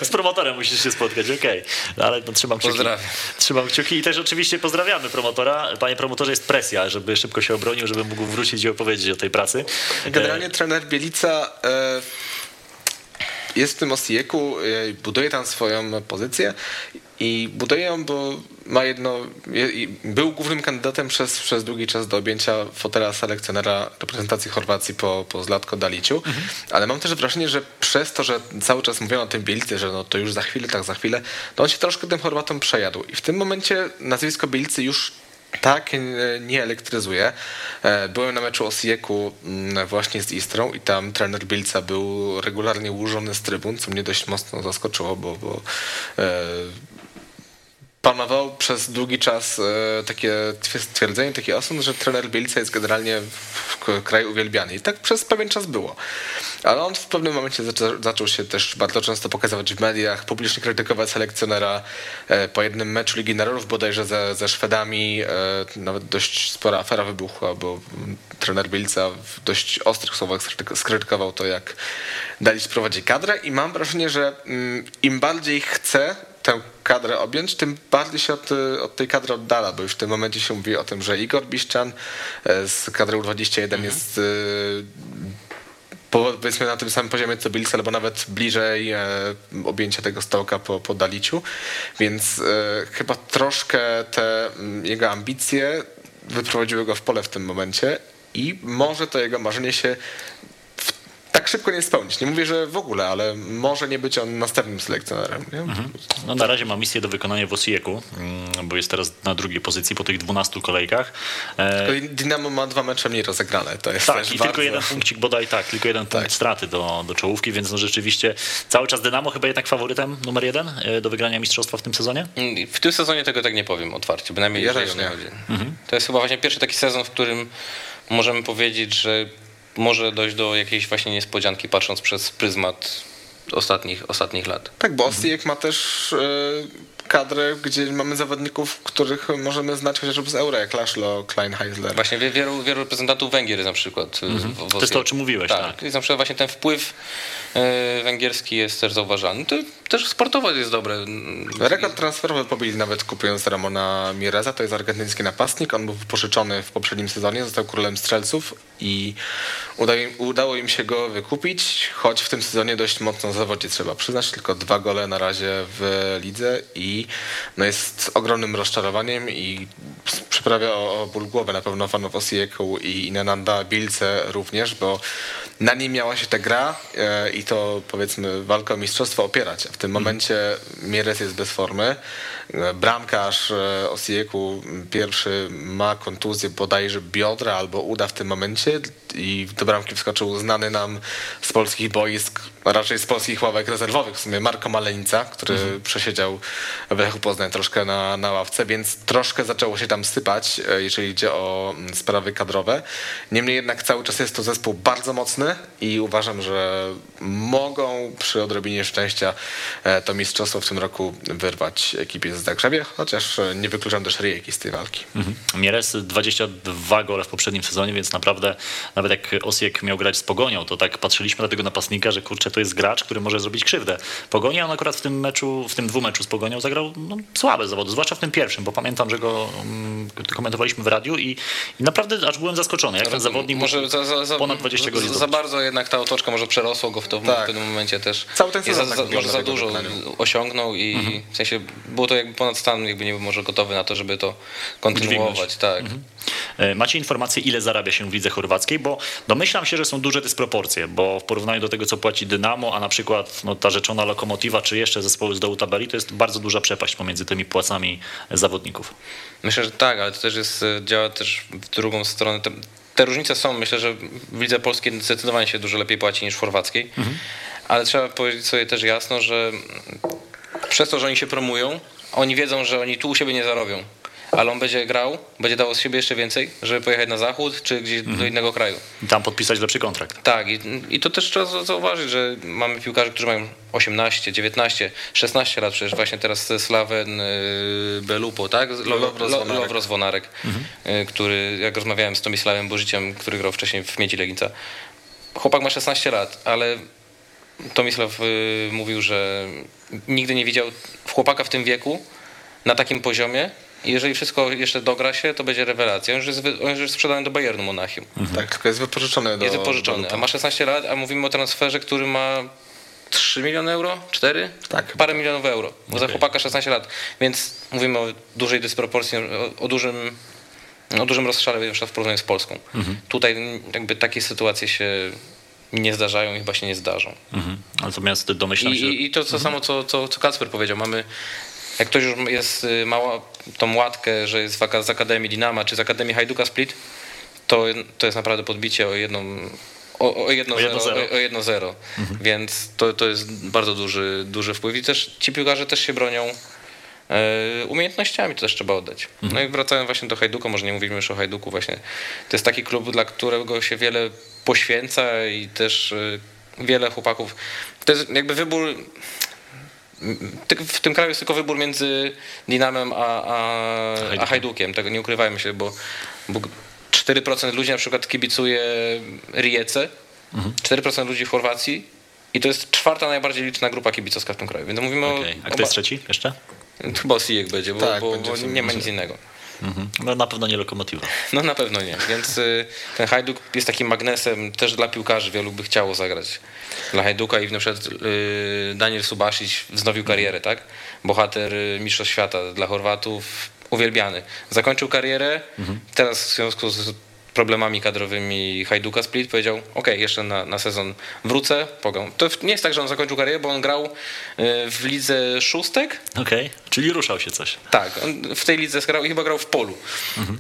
Z promotorem musisz się spotkać, okej. No, Ale no, trzymam kciuki. Pozdrawiam. Trzymam kciuki i też oczywiście pozdrawiamy promotora. Panie promotorze, jest presja, żeby szybko się obronił, żeby mógł wrócić i opowiedzieć o tej pracy. Generalnie trener Bielica e, jest w tym Osijeku, e, buduje tam swoją pozycję i buduje ją, bo ma jedno, był głównym kandydatem przez, przez długi czas do objęcia fotela selekcjonera reprezentacji Chorwacji po, po Zlatko Daliciu, ale mam też wrażenie, że przez to, że cały czas mówiono o tym Bielicy, że no to już za chwilę, tak za chwilę, to on się troszkę tym Chorwatom przejadł. I w tym momencie nazwisko Bielicy już tak e, nie elektryzuje. Byłem na meczu Osieku mm, właśnie z Istrą i tam trener Bilca był regularnie łużony z trybun, co mnie dość mocno zaskoczyło, bo, bo e, panował przez długi czas e, takie stwierdzenie, taki osąd, że trener Bielca jest generalnie w kraju uwielbiany. I tak przez pewien czas było. Ale on w pewnym momencie zaczą, zaczął się też bardzo często pokazywać w mediach, publicznie krytykować selekcjonera. E, Po jednym meczu Ligi Narodów bodajże ze, ze Szwedami e, nawet dość spora afera wybuchła, bo trener Bielca w dość ostrych słowach skrytyk- skrytykował to, jak Dalić prowadzi kadrę i mam wrażenie, że mm, im bardziej chce tę kadrę objąć, tym bardziej się od, od tej kadry oddala, bo już w tym momencie się mówi o tym, że Igor Biszczan e, z kadry U21 jest e, po- powiedzmy na tym samym poziomie co Bills, albo nawet bliżej e, objęcia tego stołka po, po Daliciu, więc chyba troszkę te jego ambicje wyprowadziły go w pole w tym momencie i może to jego marzenie się tak szybko nie spełnić. Nie mówię, że w ogóle, ale może nie być on następnym selekcjonerem. Nie? No na razie ma misję do wykonania w Osieku, mm, bo jest teraz na drugiej pozycji po tych 12 kolejkach. E, Tylko Dynamo ma dwa mecze mniej rozegrane. To jest tak, też i bardzo... tylko jeden punkcik bodaj tak, tylko jeden punkt Tak. straty do, do czołówki, więc no rzeczywiście cały czas Dynamo chyba jednak faworytem numer jeden e, do wygrania mistrzostwa w tym sezonie? Mm, W tym sezonie tego tak nie powiem otwarcie, bynajmniej Ja jeżeli nie. chodzi. To jest chyba właśnie pierwszy taki sezon, w którym możemy powiedzieć, że może dojść do jakiejś właśnie niespodzianki, patrząc przez pryzmat ostatnich, ostatnich lat. Tak, bo Osijek ma też kadrę, gdzie mamy zawodników, których możemy znać chociażby z Euro, jak Laszlo Kleinheisler. Właśnie wie- wielu, wielu reprezentantów Węgier na przykład. w- w Mhm. To jest to, o czym mówiłeś, tak. I na przykład właśnie ten wpływ e, węgierski jest też zauważalny. To też sportowo jest dobre. Rekord transferowy pobili nawet kupując Ramona Mireza, to jest argentyński napastnik. On był wypożyczony w poprzednim sezonie, został królem strzelców i udało im, się go wykupić, choć w tym sezonie dość mocno zawodzi, trzeba przyznać. Tylko dwa gole na razie w lidze i no jest ogromnym rozczarowaniem i przyprawia o, o ból głowy na pewno fanów Osieku i Inananda Bilce również, bo na nim miała się ta gra e, i to powiedzmy walka o mistrzostwo opierać. W tym momencie Mieres jest bez formy. Bramkarz e, Osieku pierwszy ma kontuzję bodajże biodra albo uda w tym momencie i do bramki wskoczył znany nam z polskich boisk, raczej z polskich ławek rezerwowych w sumie Marko Malenica, który przesiedział w Lechu Poznań troszkę na, na ławce, więc troszkę zaczęło się tam sypać, e, jeżeli idzie o mm, sprawy kadrowe. Niemniej jednak cały czas jest to zespół bardzo mocny i uważam, że mogą przy odrobinie szczęścia e, to mistrzostwo w tym roku wyrwać ekipie z Zagrzebie, chociaż e, nie wykluczam też Rijeki z tej walki. Mhm. Mieres 22 gole w poprzednim sezonie, więc naprawdę nawet jak Osiek miał grać z Pogonią, to tak patrzyliśmy na tego napastnika, że kurczę, to jest gracz, który może zrobić krzywdę. Pogonia on akurat w tym meczu, w tym dwumeczu z Pogonią zagrał no, słabe zawody, zwłaszcza w tym pierwszym, bo pamiętam, że go mm, komentowaliśmy w radiu i, i naprawdę aż byłem zaskoczony, jak ten zawodnik może za, za, za, ponad 20 goli za, bardzo jednak ta otoczka może przerosło go w, to, w Tak. pewnym momencie też. Cały ten sezon za, tak za, może w dużo osiągnął i Mhm. w sensie było to jakby ponad stan, jakby nie był może gotowy na to, żeby to kontynuować. Tak. E, Macie informację, ile zarabia się w lidze chorwackiej? Bo domyślam się, że są duże dysproporcje, bo w porównaniu do tego, co płaci Dynamo, a na przykład no, ta rzeczona Lokomotiva, czy jeszcze zespoły z dołu tabeli, to jest bardzo duża przepaść pomiędzy tymi płacami zawodników. Myślę, że tak, ale to też jest, działa też w drugą stronę. Te, te różnice są, myślę, że w lidze polskiej zdecydowanie się dużo lepiej płaci niż w chorwackiej, ale trzeba powiedzieć sobie też jasno, że przez to, że oni się promują, oni wiedzą, że oni tu u siebie nie zarobią. Ale on będzie grał, będzie dawał z siebie jeszcze więcej, żeby pojechać na zachód czy gdzieś do innego kraju. I tam podpisać lepszy kontrakt. Tak, i, i to też trzeba za- zauważyć, że mamy piłkarzy, którzy mają 18, 19, 16 lat, przecież właśnie teraz Slaven y, Belupo, tak? Lo- Lovros Lo- Vonarek. Lovros Vonarek, y, który, jak rozmawiałem z Tomisławem Bożyciem, który grał wcześniej w Miedzi Legnica, chłopak ma 16 lat, ale Tomisław y, mówił, że nigdy nie widział chłopaka w tym wieku na takim poziomie. I jeżeli wszystko jeszcze dogra się, to będzie rewelacja. On już jest, on już jest sprzedany do Bayernu Monachium. Tak, tylko jest wypożyczony do Jest wypożyczony, do- a ma 16 lat, a mówimy o transferze, który ma 3 miliony euro? 4? Tak. Parę milionów euro. Bo za Okej. chłopaka 16 lat. Więc mówimy o dużej dysproporcji, o, o dużym o dużym na przykład w porównaniu z Polską. Tutaj jakby takie sytuacje się nie zdarzają i chyba się nie zdarzą. Mhm. Natomiast domyślam I, się, i, to co samo, co, co, co Kacper powiedział, mamy jak ktoś już jest y, mała tą łatkę, że jest z Akademii Dinama czy z Akademii Hajduka Split, to, to jest naprawdę podbicie o jedną o, o jedno O zero, jedno zero. o, o jedno zero. Więc to, to jest bardzo duży, duży wpływ i też ci piłkarze też się bronią e, umiejętnościami, to też trzeba oddać. No i wracając właśnie do Hajduka, może nie mówimy już o Hajduku właśnie, to jest taki klub, dla którego się wiele poświęca i też e, wiele chłopaków, to jest jakby wybór w tym kraju jest tylko wybór między Dinamem a, a, a Hajdukiem. Tego nie ukrywajmy się, bo, bo 4% ludzi na przykład kibicuje Rijece, 4% ludzi w Chorwacji i to jest czwarta najbardziej liczna grupa kibicowska w tym kraju. Więc mówimy Okej. o... A kto jest trzeci jeszcze? Chyba Osijek będzie, bo, Tak, bo, będzie bo nie ma nic innego. Mhm. No na pewno nie Lokomotiva. *laughs* No na pewno nie. Więc y, ten Hajduk jest takim magnesem też dla piłkarzy. Wielu by chciało zagrać dla Hajduka i na przykład y, Daniel Subasic wznowił karierę, tak? Bohater y, Mistrzostw Świata dla Chorwatów, uwielbiany. Zakończył karierę, teraz w związku z problemami kadrowymi Hajduka Split powiedział, ok, jeszcze na, na sezon wrócę, pogam. To nie jest tak, że on zakończył karierę, bo on grał e, w lidze szóstek, Okej, czyli ruszał się coś. tak, on w tej lidze grał i chyba grał w polu.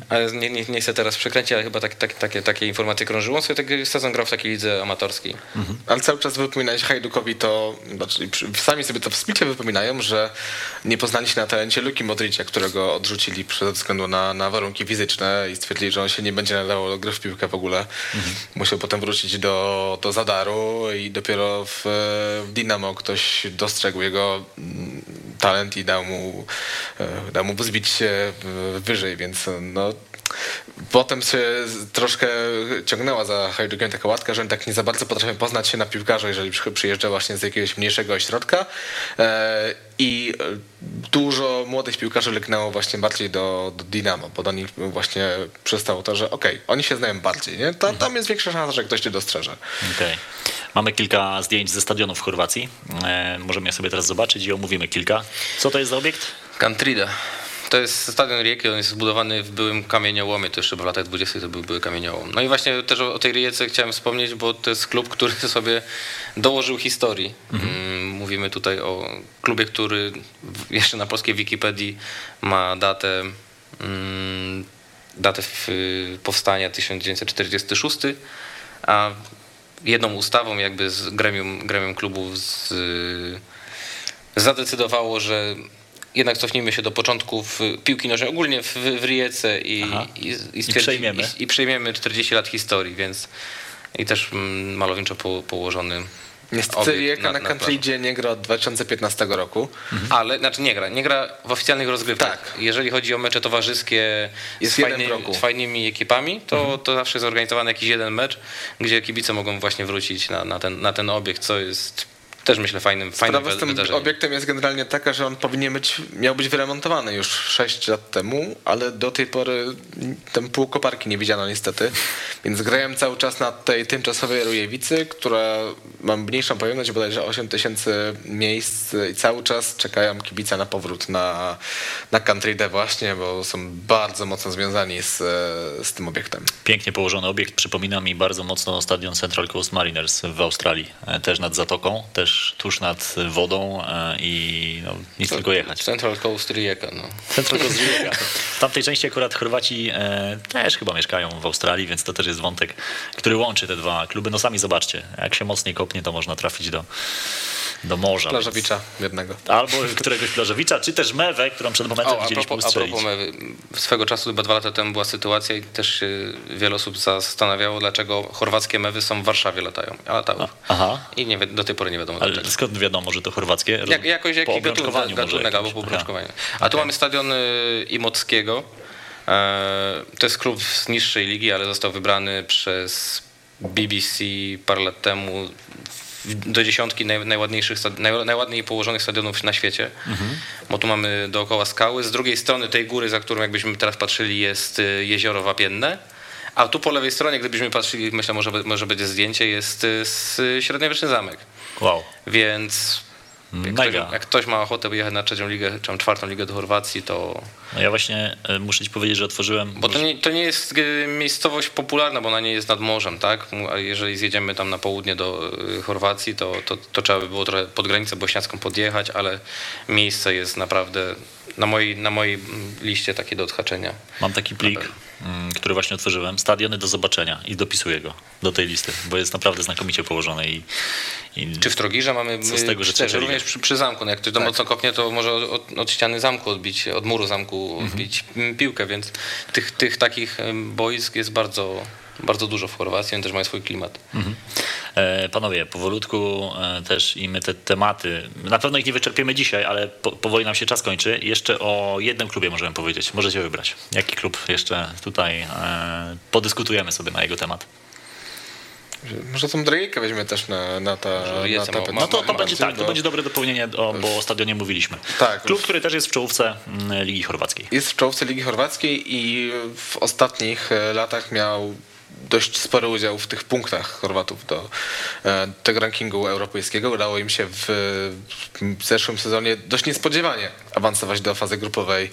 Ale nie, nie, nie chcę teraz przekręcić, ale chyba tak, tak, takie, takie informacje krążyły. On sobie taki sezon grał w takiej lidze amatorskiej. Ale cały czas wypominałeś Hajdukowi to, znaczy sami sobie to w splicie wypominają, że nie poznali się na talencie Luki Modricia, którego odrzucili ze względu na, na warunki fizyczne i stwierdzili, że on się nie będzie nadawał do gry w piłkę w ogóle. Musiał potem wrócić do, do Zadaru i dopiero w, w Dinamo ktoś dostrzegł jego mm, talent i dał mu, e, dał mu wzbić się e, wyżej, więc no, Potem się troszkę ciągnęła za Hajdukiem taka łatka, że oni tak nie za bardzo potrafią poznać się na piłkarzu, jeżeli przy- przyjeżdża właśnie z jakiegoś mniejszego ośrodka. E, I e, dużo młodych piłkarzy lgnęło właśnie bardziej do, do Dinamo, bo do nich właśnie przystało to, że okej, oni się znają bardziej, nie? Ta, tam jest większa szansa, że ktoś cię dostrzeże. Okej. Mamy kilka zdjęć ze stadionu w Chorwacji. E, możemy je sobie teraz zobaczyć i omówimy kilka. Co to jest za obiekt? Cantrida. To jest stadion Rijeki, on jest zbudowany w byłym kamieniołomie, to jeszcze w latach 20. to był były kamieniołom. No i właśnie też o, o tej Rijece chciałem wspomnieć, bo to jest klub, który *laughs* sobie dołożył historii. Mm, Mówimy tutaj o klubie, który jeszcze na polskiej Wikipedii ma datę mm, datę powstania 1946, a jedną ustawą jakby z gremium, gremium klubów z, zadecydowało, że jednak cofnijmy się do początków piłki nożnej, ogólnie w, w Rijece i, i, i, I przejmiemy. I, i przejmiemy 40 lat historii, więc i też mm, malowniczo po, położony Niestety obiekt Rijeka na, nad Countrydzie nie gra od 2015 roku. ale, znaczy nie gra, nie gra w oficjalnych rozgrywkach. Tak. Jeżeli chodzi o mecze towarzyskie Jest z, jeden fajny, w roku. z fajnymi ekipami, to, to zawsze jest organizowany jakiś jeden mecz, gdzie kibice mogą właśnie wrócić na, na, ten, na ten obiekt, co jest też myślę fajnym, fajnym Sprawa z tym wydarzeniem. obiektem jest generalnie taka, że on powinien być, miał być wyremontowany już 6 lat temu, ale do tej pory tam pół koparki nie widziano niestety. *laughs* Więc grałem cały czas na tej tymczasowej Rujewicy, która ma mniejszą pojemność, bodajże 8 tysięcy miejsc i cały czas czekają kibice na powrót na, na Country D właśnie, bo są bardzo mocno związani z, z tym obiektem. Pięknie położony obiekt. Przypomina mi bardzo mocno stadion Central Coast Mariners w Australii. E, Też nad zatoką, też tuż nad wodą e, i no, nic tylko jechać. Central Coast Rijeka, no. Central Coast *laughs* Rijeka. W tamtej części akurat Chorwaci e, też chyba mieszkają w Australii, więc to też jest wątek, który łączy te dwa kluby. No sami zobaczcie, jak się mocniej kopnie, to można trafić do, do morza. więc- Plażowicza jednego. Albo któregoś plażowicza, czy też Mewę, którą przed momentem O, a widzieliśmy propos, a ustrzelić. propos mewy. Swego czasu, chyba dwa lata temu była sytuacja i też się wiele osób zastanawiało, dlaczego chorwackie mewy są w Warszawie latają, a latały. Aha. I nie, do tej pory nie wiadomo Ale skąd wiadomo, że to chorwackie? Jak, jakoś obrączkowaniu gatunek, gatunek albo po obrączkowaniu. A tu mamy stadion y, Imockiego. E, To jest klub z niższej ligi, ale został wybrany przez BBC parę lat temu do dziesiątki naj, najładniejszych, najładniej położonych stadionów na świecie. Bo tu mamy dookoła skały. Z drugiej strony tej góry, za którą jakbyśmy teraz patrzyli, jest y, jezioro Wapienne. A tu po lewej stronie, gdybyśmy patrzyli, myślę, może, może będzie zdjęcie, jest y, średniowieczny zamek. Wow. Więc jak ktoś, jak ktoś ma ochotę jechać na trzecią ligę, czy czwartą ligę do Chorwacji, to. No ja właśnie e, muszę ci powiedzieć, że otworzyłem... Bo to nie, to nie jest y, miejscowość popularna, bo ona nie jest nad morzem, tak? A jeżeli zjedziemy tam na południe do y, Chorwacji, to, to, to trzeba by było trochę pod granicę bośniacką podjechać, ale miejsce jest naprawdę na mojej, na mojej liście takie do odhaczenia. Mam taki plik, mm, który właśnie otworzyłem. Stadiony do zobaczenia i dopisuję go do tej listy, bo jest naprawdę znakomicie położony i, i Czy w Trogirze mamy Co z tego, że liga? również przy, przy zamku. No jak ktoś to mocno kopnie, to może od, od ściany zamku odbić, od muru zamku Mhm. odbić mm, piłkę, więc tych, tych takich boisk jest bardzo, bardzo dużo w Chorwacji, one też mają swój klimat. E, Panowie, powolutku e, też i my te tematy, na pewno ich nie wyczerpiemy dzisiaj, ale po, powoli nam się czas kończy. Jeszcze o jednym klubie możemy powiedzieć. Możecie wybrać. Jaki klub jeszcze tutaj e, podyskutujemy sobie na jego temat. Może tą Drejkę weźmie też na, na, ta, na tapet. No to, to będzie tak, to bo- będzie dobre dopełnienie, o, bo o stadionie mówiliśmy. Tak. Klub, który też jest w czołówce mm, Ligi Chorwackiej. Jest w czołówce Ligi Chorwackiej i w ostatnich latach miał dość spory udział w tych punktach Chorwatów do e, tego rankingu europejskiego. Udało im się w, w zeszłym sezonie dość niespodziewanie awansować do fazy grupowej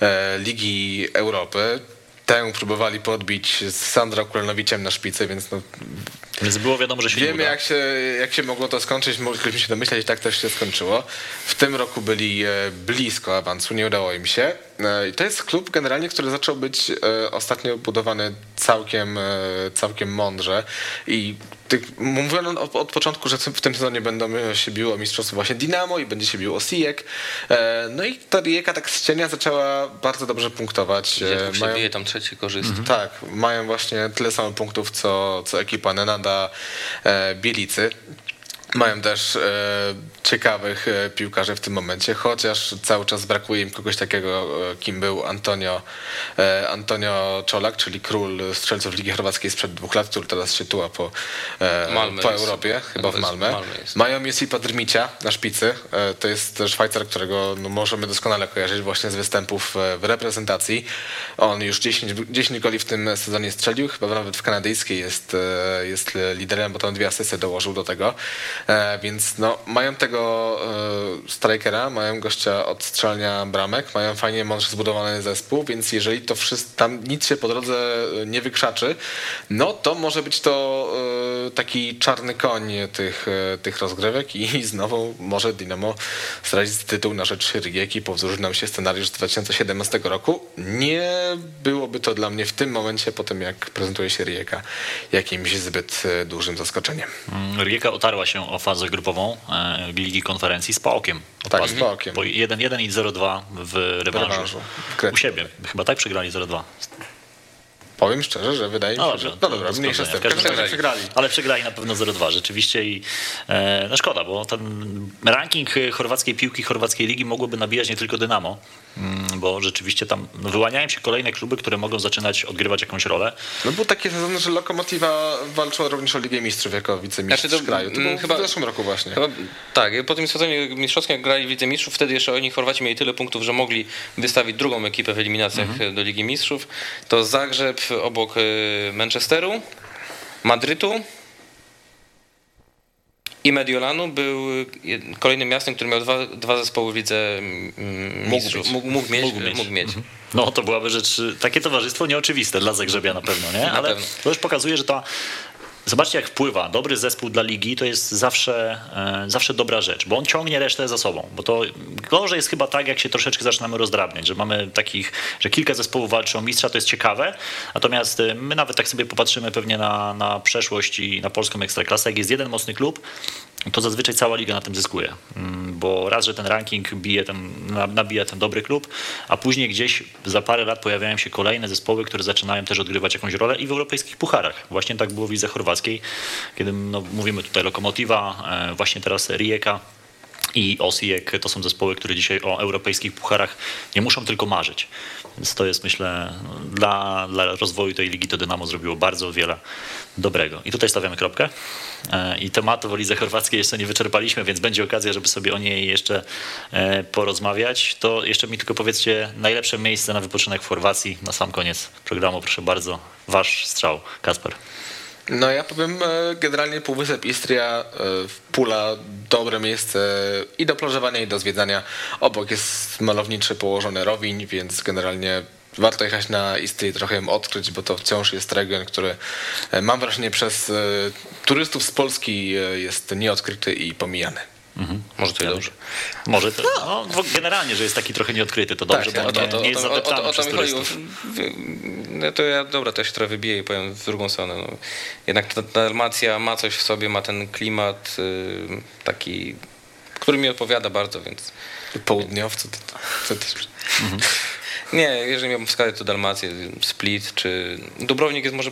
e, Ligi Europy. tę próbowali podbić z Sandra Kulenowiciem na szpicy, więc no, Więc było wiadomo, że się nie wiemy uda. jak się, jak się mogło to skończyć, mogliśmy się domyśleć i tak też się skończyło. W tym roku byli e, blisko awansu, nie udało im się. E, I to jest klub generalnie, który zaczął być e, ostatnio budowany całkiem, e, całkiem mądrze i mówiono od, od początku, że w tym sezonie będą się biło o mistrzostwo właśnie Dinamo i będzie się biło o Sijek. No i ta Rijeka tak z cienia zaczęła bardzo dobrze punktować. Tu mają- tam trzeci korzysta. tak, mają właśnie tyle samo punktów, co, co ekipa Nenada Bielicy. Mają też e, ciekawych e, piłkarzy w tym momencie, chociaż cały czas brakuje im kogoś takiego, e, kim był Antonio, e, Antonio Czolak, czyli król strzelców Ligi Chorwackiej sprzed dwóch lat, który teraz się tuła po, e, po jest. Europie, chyba w jest- Malmę. Jest. Mają Josipa Drmicia na szpicy. E, To jest Szwajcar, którego no, możemy doskonale kojarzyć właśnie z występów w reprezentacji. On już 10, 10 goli w tym sezonie strzelił, chyba nawet w kanadyjskiej jest, jest liderem, bo tam dwie asysty dołożył do tego. E, Więc no, mają tego e, strikera, mają gościa od strzelania bramek, mają fajnie mądrze zbudowany zespół, więc jeżeli to wszystko, tam nic się po drodze e, nie wykrzaczy, no to może być to taki czarny koń tych, tych rozgrywek i *laughs* znowu może Dynamo stracić tytuł na rzecz Rijeki, powtórzy nam się scenariusz z 2017 roku. Nie byłoby to dla mnie w tym momencie, po tym jak prezentuje się Rijeka, jakimś zbyt dużym zaskoczeniem. Mm, Rijeka otarła się o fazę grupową e, Ligi Konferencji z Paokiem. Tak, z PAOKiem. Po 1-1 i 0-2 w rewanżu. U siebie. Chyba tak przegrali 0-2. Powiem szczerze, że wydaje mi No się, dobrze, że... No dobra, do mniejsza każdym razie przegrali. Ale przegrali na pewno 0-2 rzeczywiście i e, no szkoda, bo ten ranking chorwackiej piłki, chorwackiej ligi mogłoby nabijać nie tylko Dynamo, bo rzeczywiście tam no, wyłaniają się kolejne kluby, które mogą zaczynać odgrywać jakąś rolę. No był taki sezon, że Lokomotiva walczyła również o Ligę Mistrzów jako wicemistrz Znaczy to, kraju. To mm, było chyba- w zeszłym roku właśnie. Chyba, tak, po tym sezonie mistrzowskim jak grali w Lidze Mistrzów, wtedy jeszcze oni Chorwaci mieli tyle punktów, że mogli wystawić drugą ekipę w eliminacjach Mhm. do Ligi Mistrzów. To Zagrzeb obok y, Manchesteru, Madrytu i Mediolanu był kolejnym miastem, który miał dwa, dwa zespoły w Lidze mm, Mistrzów. Mógł, mógł mieć. Mógł mieć. Mógł mieć. No to byłaby rzecz, takie towarzystwo nieoczywiste dla Zagrzebia na pewno, nie? Ale to już pokazuje, że ta Zobaczcie, jak wpływa. Dobry zespół dla ligi to jest zawsze, e, zawsze dobra rzecz, bo on ciągnie resztę za sobą. Bo to gorzej jest chyba tak, jak się troszeczkę zaczynamy rozdrabniać, że mamy takich, że kilka zespołów walczy o mistrza, to jest ciekawe. Natomiast e, my nawet tak sobie popatrzymy pewnie na, na przeszłość i na polską ekstraklasę. Jak jest jeden mocny klub, to zazwyczaj cała liga na tym zyskuje. Mm, Bo raz, że ten ranking bije ten, na- nabija ten dobry klub, a później gdzieś za parę lat pojawiają się kolejne zespoły, które zaczynają też odgrywać jakąś rolę i w europejskich pucharach. Właśnie tak było w Lidze Kiedy no, mówimy tutaj Lokomotiva, e, właśnie teraz Rijeka i Osijek to są zespoły, które dzisiaj o europejskich pucharach nie muszą tylko marzyć. Więc to jest myślę dla, dla rozwoju tej ligi to Dynamo zrobiło bardzo wiele dobrego. I tutaj stawiamy kropkę. E, I tematu o lidze chorwackiej jeszcze nie wyczerpaliśmy, więc będzie okazja, żeby sobie o niej jeszcze e, porozmawiać. To jeszcze mi tylko powiedzcie najlepsze miejsce na wypoczynek w Chorwacji na sam koniec programu. Proszę bardzo, wasz strzał, Kasper. No ja powiem e, generalnie Półwysep Istria, e, Pula, dobre miejsce i do plażowania i do zwiedzania. Obok jest malowniczy położony Rowiń, więc generalnie warto jechać na Istrię trochę ją odkryć, bo to wciąż jest region, który e, mam wrażenie przez turystów z Polski jest nieodkryty i pomijany. Może to i dobrze. Może to, no, bo generalnie, że jest taki trochę nieodkryty, to dobrze, Tak, bo O to, nie, o to, nie o jest to, o to, zadeptany o to przez turystów. No to ja, dobra, to ja się trochę wybiję i powiem w drugą stronę. No. Jednak ta Dalmacja ma coś w sobie, ma ten klimat y, taki, który mi odpowiada bardzo, więc Południowcy to, to też... nie, jeżeli miałbym wskazać to Dalmację, Split czy Dubrownik jest może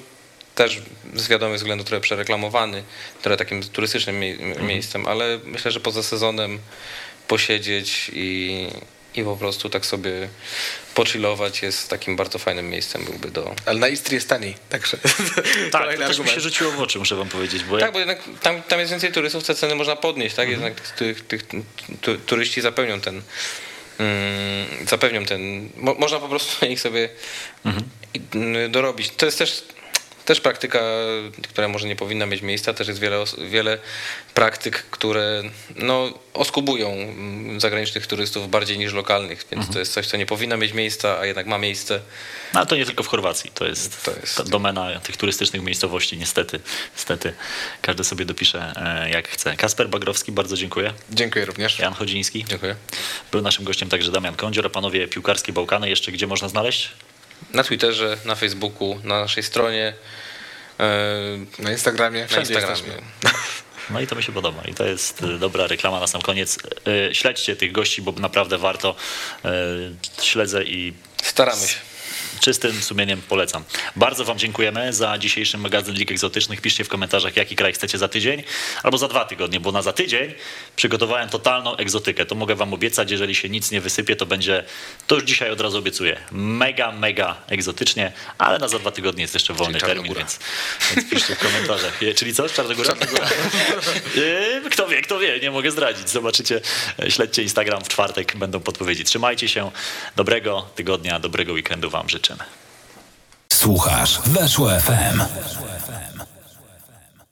też z wiadomych względów trochę przereklamowany, trochę takim turystycznym mie- miejscem, ale myślę, że poza sezonem posiedzieć i, i po prostu tak sobie pochillować jest takim bardzo fajnym miejscem byłby do... Ale na Istrii jest taniej, także Tak, to *laughs* też mi się rzuciło w oczy, muszę wam powiedzieć, bo Tak, bo jednak tam, tam jest więcej turystów, te ceny można podnieść, tak? Jednak tych, tych, tu, turyści zapełnią ten, mm, zapewnią ten, mo, można po prostu *laughs* ich sobie i- mm, dorobić. To jest też Też praktyka, która może nie powinna mieć miejsca, też jest wiele, wiele praktyk, które no, oskubują mm, zagranicznych turystów bardziej niż lokalnych, więc to jest coś, co nie powinno mieć miejsca, a jednak ma miejsce. No, ale to nie tylko w Chorwacji, to jest, To jest- domena tych turystycznych miejscowości, niestety. Niestety, każdy sobie dopisze e, jak chce. Kasper Bagrowski, bardzo dziękuję. Dziękuję również. Jan Chodziński. Dziękuję. Był naszym gościem także Damian Kądzior, a panowie piłkarskie Bałkany jeszcze gdzie można znaleźć? Na Twitterze, na Facebooku, na naszej stronie. e, Na Instagramie, Na Instagramie. *laughs* No i to mi się podoba. I to jest y, dobra reklama na sam koniec. Y, Śledźcie tych gości, bo naprawdę warto. Śledzę i Staramy się. Czystym sumieniem polecam. Bardzo Wam dziękujemy za dzisiejszy magazyn Lig Egzotycznych. Piszcie w komentarzach, jaki kraj chcecie za tydzień albo za dwa tygodnie, bo na za tydzień przygotowałem totalną egzotykę. To mogę Wam obiecać, jeżeli się nic nie wysypie, to będzie, to już dzisiaj od razu obiecuję, mega, mega egzotycznie, ale na za dwa tygodnie jest jeszcze wolny Czarnogóra. termin, więc, więc piszcie w komentarzach. Je- *laughs* Czyli co? Czarnogóra? Yy, *laughs* Kto wie, kto wie, nie mogę zdradzić. Zobaczycie, e, śledźcie Instagram w czwartek, będą podpowiedzi. Trzymajcie się, dobrego tygodnia, dobrego weekendu Wam życzymy. Słuchasz Weszło FM.